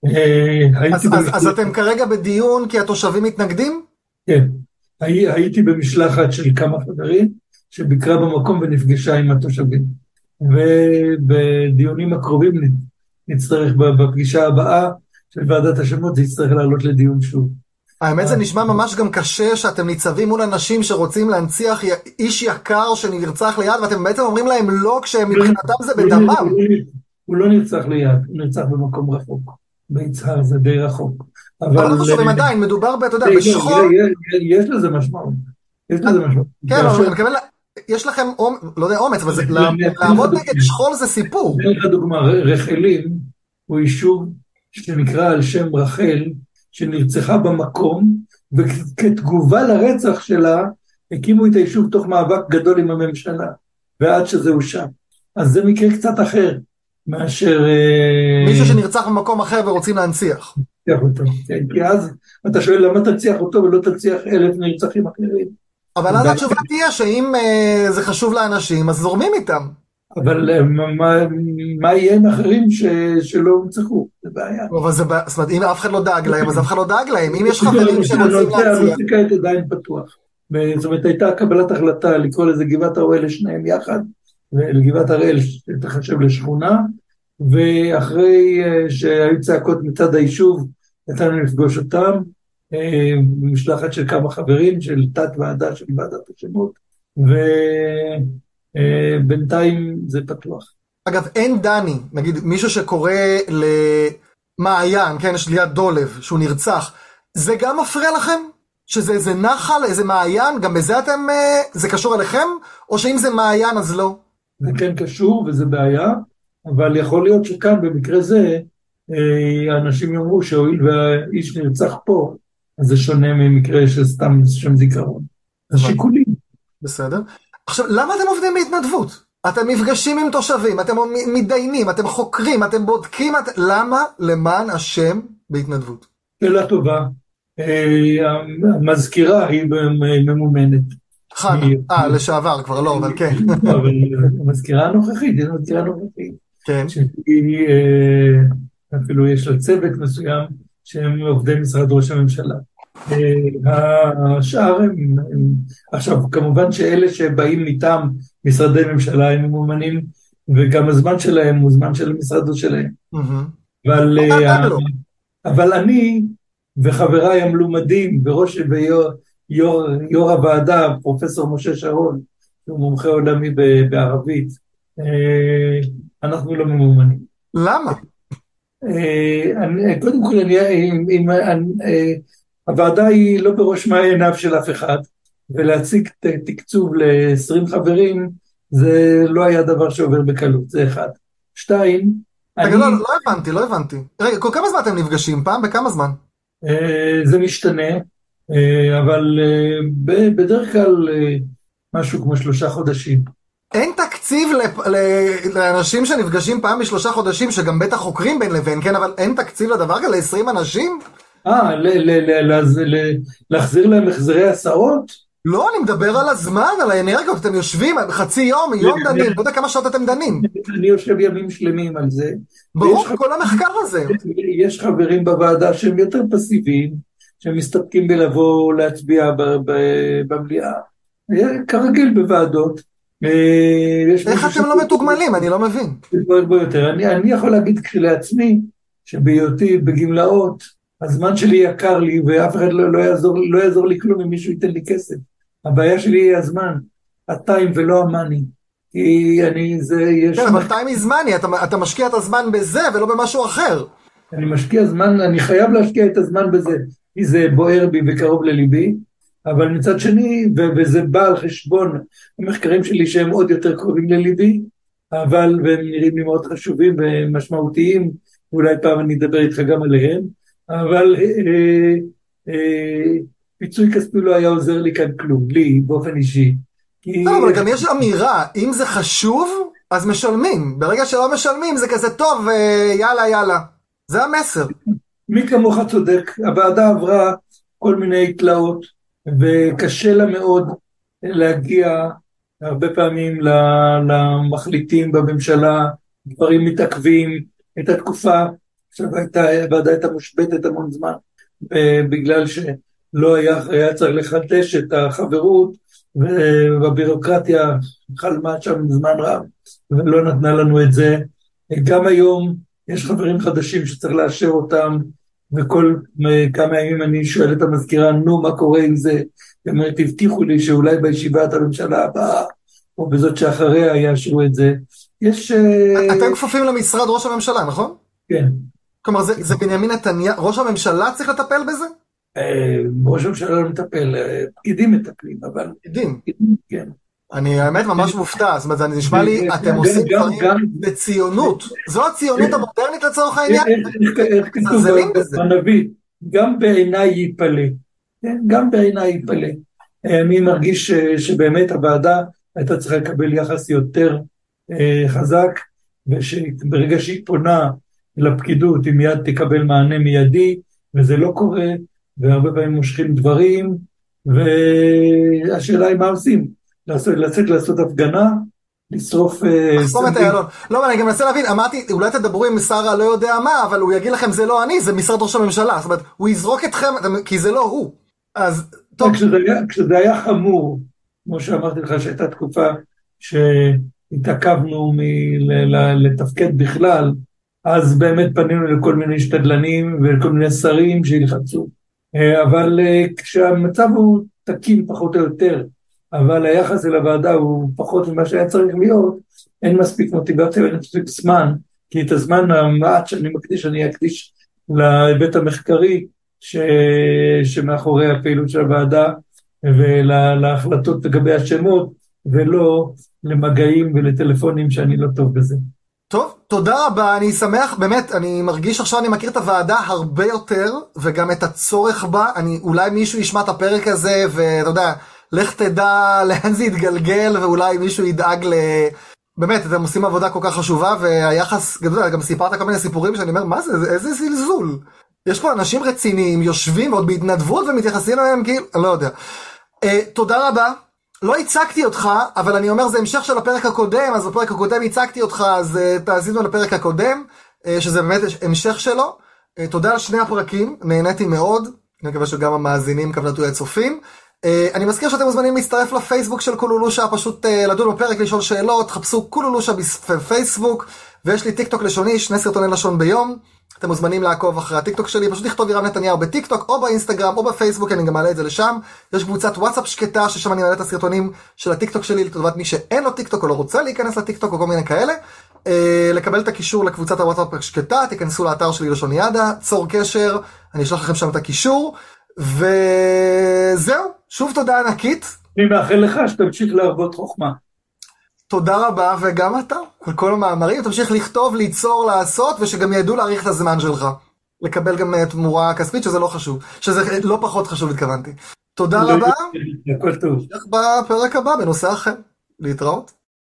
אה, אז, אז, אז אתם כרגע בדיון כי התושבים מתנגדים? כן. הי, הייתי במשלחת של כמה חברים שביקרה במקום ונפגשה עם התושבים. ובדיונים הקרובים נצטרך, בפגישה הבאה של ועדת השמות, זה יצטרך לעלות לדיון שוב. האמת זה נשמע ממש גם קשה שאתם ניצבים מול אנשים שרוצים להנציח איש יקר שנרצח ליד ואתם בעצם אומרים להם לא כשמבחינתם זה בדמם. הוא לא נרצח ליד, הוא נרצח במקום רחוק. ביצהר זה די רחוק. אבל לא חשוב, עדיין, מדובר, אתה יודע, בשכול... יש לזה משמעות. יש לזה משמעות. כן, אבל אני מתכוון, יש לכם, לא יודע, אומץ, אבל לעמוד נגד שכול זה סיפור. אתן לך דוגמה, רחלים הוא יישוב שנקרא על שם רחל, שנרצחה במקום, וכתגובה לרצח שלה, הקימו את היישוב תוך מאבק גדול עם הממשלה, ועד שזה אושר. אז זה מקרה קצת אחר מאשר... אה, מישהו שנרצח במקום אחר ורוצים להנציח. אותו, כן, כי אז אתה שואל למה תנציח אותו ולא תנציח אלף נרצחים אחרים. אבל אז התשובה תהיה שאם uh, זה חשוב לאנשים, אז זורמים איתם. אבל uh, מה, יהיה עם אחרים שלא הונצחו? זה בעיה. אבל זה בעיה, זאת אומרת, אם אף אחד לא דאג להם, אז אף אחד לא דאג להם. אם יש חברים שרוצים להציע... הנושא כעת עדיין פתוח. זאת אומרת, הייתה קבלת החלטה לקרוא לזה גבעת הראל לשניהם יחד, ולגבעת הראל תחשב לשכונה, ואחרי uh, שהיו צעקות מצד היישוב, נתנו לפגוש אותם, אה, משלחת של כמה חברים, של תת ועדה של ועדת השמות, ובינתיים זה פתוח. אגב, אין דני, נגיד מישהו שקורא למעיין, כן, יש ליד דולב, שהוא נרצח, זה גם מפריע לכם? שזה איזה נחל, איזה מעיין, גם בזה אתם, אה, זה קשור אליכם? או שאם זה מעיין אז לא? זה כן קשור וזה בעיה, אבל יכול להיות שכאן במקרה זה, אה, אנשים יאמרו שהואיל והאיש נרצח פה, אז זה שונה ממקרה של סתם שם זיכרון. זה שיקולים. בסדר. עכשיו, למה אתם עובדים בהתנדבות? אתם נפגשים עם תושבים, אתם מתדיינים, אתם חוקרים, אתם בודקים, את... למה למען השם בהתנדבות? שאלה טובה. אה, המזכירה היא ממומנת. חנה, אה, לשעבר כבר לא, אבל כן. <laughs> אבל המזכירה הנוכחית, היא המזכירה הנוכחית. כן. שהיא, אה, אפילו יש לה צוות מסוים שהם עובדי משרד ראש הממשלה. אה, השאר הם, הם, עכשיו כמובן שאלה שבאים מטעם משרדי ממשלה הם ממומנים וגם הזמן שלהם הוא זמן של המשרד שלהם. אבל, אה, אבל אני וחבריי המלומדים וראש ויו"ר הוועדה, פרופסור משה שרון, שהוא מומחה עולמי בערבית, אה, אנחנו לא ממומנים. למה? קודם כל, אני, אם, אה, הוועדה היא לא בראש מעייניו של אף אחד, ולהציג תקצוב ל-20 חברים, זה לא היה דבר שעובר בקלות, זה אחד. שתיים, רגע, אני... לא, לא הבנתי, לא הבנתי. רגע, כל כמה זמן אתם נפגשים? פעם בכמה זמן? אה, זה משתנה. אה, אבל אה, בדרך כלל משהו כמו שלושה חודשים. אין תקציב לפ- לאנשים שנפגשים פעם בשלושה חודשים, שגם בטח חוקרים בין לבין, כן, אבל אין תקציב לדבר הזה ל-20 אנשים? אה, להחזיר להם החזרי הסעות? לא, אני מדבר על הזמן, על האנרגיות, אתם יושבים חצי יום, יום דנים, לא יודע כמה שעות אתם דנים. אני יושב ימים שלמים על זה. ברור, כל המחקר הזה. יש חברים בוועדה שהם יותר פסיביים, שהם מסתפקים בלבוא להצביע במליאה. כרגיל בוועדות. אה, איך אתם לא מתוגמלים? אני לא מבין. אני יכול להגיד כשלעצמי, שבהיותי בגמלאות, הזמן שלי יקר לי, ואף אחד לא, לא, יעזור, לא יעזור לי כלום אם מישהו ייתן לי כסף. הבעיה שלי היא הזמן, הטיים ולא המאני. כי אני, זה, יש... כן, אבל time is money, אתה, אתה משקיע את הזמן בזה ולא במשהו אחר. אני משקיע זמן, אני חייב להשקיע את הזמן בזה, כי זה בוער בי וקרוב לליבי, אבל מצד שני, וזה בא על חשבון המחקרים שלי שהם עוד יותר קרובים לליבי, אבל והם נראים לי מאוד חשובים ומשמעותיים, ואולי פעם אני אדבר איתך גם עליהם, אבל אה, אה, אה, פיצוי כספי לא היה עוזר לי כאן כלום, לי באופן אישי. כי... לא, אבל גם יש אמירה, אם זה חשוב, אז משלמים. ברגע שלא משלמים זה כזה טוב, אה, יאללה יאללה. זה המסר. מי כמוך צודק, הוועדה עברה כל מיני תלאות וקשה לה מאוד להגיע הרבה פעמים למחליטים בממשלה, דברים מתעכבים, הייתה תקופה, עכשיו הייתה, הוועדה הייתה מושבתת המון זמן, אה, בגלל שלא היה, היה צריך לחדש את החברות והבירוקרטיה חלמה שם זמן רב ולא נתנה לנו את זה. גם היום יש חברים חדשים שצריך לאשר אותם, וכל אה, כמה ימים אני שואל את המזכירה, נו, מה קורה עם זה? היא אומרת, הבטיחו לי שאולי בישיבת הממשלה הבאה, או בזאת שאחריה יאשרו את זה. יש... אה, אתם כפופים למשרד ראש הממשלה, נכון? כן. כלומר, זה, זה בנימין נתניהו, ראש הממשלה צריך לטפל בזה? אה, ראש הממשלה לא מטפל, אה, פקידים מטפלים, אבל... יודעים. כן. אני האמת ממש מופתע, זאת אומרת, זה נשמע לי, אתם עושים דברים בציונות. זו הציונות המודרנית לצורך העניין? איך- כתוב. בנביא, גם בעיניי ייפלא, כן? גם בעיניי ייפלא. אני מרגיש שבאמת הוועדה הייתה צריכה לקבל יחס יותר אה, חזק, ושברגע שהיא פונה לפקידות היא מיד תקבל מענה מיידי, וזה לא קורה, והרבה פעמים מושכים דברים, והשאלה היא מה עושים, לעשות- לצאת לעשות הפגנה, לשרוף... אה, לחסום את. איילון. לא, אני גם מנסה להבין, אמרתי, אולי תדברו עם שר הלא יודע מה, אבל הוא יגיד לכם זה לא אני, זה משרד ראש הממשלה. זאת אומרת, הוא יזרוק אתכם, כי זה לא הוא. אז, טוב, כשזה היה, כשזה היה חמור, כמו שאמרתי לך שהייתה תקופה שהתעכבנו מלתפקד בכלל, אז באמת פנינו לכל מיני שתדלנים ולכל מיני שרים שילחצו. אה, אבל אה, כשהמצב הוא תקין פחות או יותר, אבל היחס אל הוועדה הוא פחות ממה שהיה צריך להיות, אין מספיק מוטיבציה ואין מספיק זמן, כי את הזמן המעט שאני מקדיש, אני אקדיש להיבט המחקרי ש... שמאחורי הפעילות של הוועדה ולהחלטות לגבי השמות, ולא למגעים ולטלפונים שאני לא טוב בזה. טוב, תודה רבה, אני שמח, באמת, אני מרגיש עכשיו אני מכיר את הוועדה הרבה יותר, וגם את הצורך בה, אני, אולי מישהו ישמע את הפרק הזה, ואתה יודע, לך תדע <laughs> לאן זה יתגלגל, ואולי מישהו ידאג ל... באמת, אתם עושים עבודה כל כך חשובה, והיחס, גם סיפרת כל מיני סיפורים שאני אומר, מה זה, איזה זלזול. יש פה אנשים רציניים, יושבים ועוד בהתנדבות ומתייחסים אליהם כאילו, אני לא יודע. Uh, תודה רבה. לא הצגתי אותך, אבל אני אומר זה המשך של הפרק הקודם, אז בפרק הקודם הצגתי אותך, אז uh, תאזינו לפרק הקודם, uh, שזה באמת המשך שלו. Uh, תודה על שני הפרקים, נהניתי מאוד, אני מקווה שגם המאזינים כוונתו הצופים. אני מזכיר שאתם מוזמנים להצטרף לפייסבוק של קולולושה, פשוט אה, לדון בפרק, לשאול שאלות, חפשו קולולושה בפייסבוק, ויש לי טיק טוק לשוני, שני סרטוני לשון ביום. אתם מוזמנים לעקוב אחרי הטיק טוק שלי, פשוט לכתוב ירם נתניהו בטיק טוק או באינסטגרם או בפייסבוק, אני גם מעלה את זה לשם. יש קבוצת וואטסאפ שקטה ששם אני מעלה את הסרטונים של הטיק טוק שלי לטובת מי שאין לו טיק טוק או לא רוצה להיכנס לטיק טוק או כל מיני כאלה. אה, לקבל את הקישור לקבוצת הוואטסאפ השקטה, תיכנסו לאתר שלי לשוניאדה, צור קשר, אני אשלח לכם שם את הקישור. וזהו, שוב תודה ענקית. אני מאחל לך שתמשיך להרבות חוכמה. תודה רבה, וגם אתה, על כל המאמרים, תמשיך לכתוב, ליצור, לעשות, ושגם ידעו להעריך את הזמן שלך. לקבל גם אה, תמורה כספית, שזה לא חשוב. שזה לא פחות חשוב, התכוונתי. תודה לא רבה, הכל טוב. נמשיך בפרק הבא בנושא אחר. להתראות.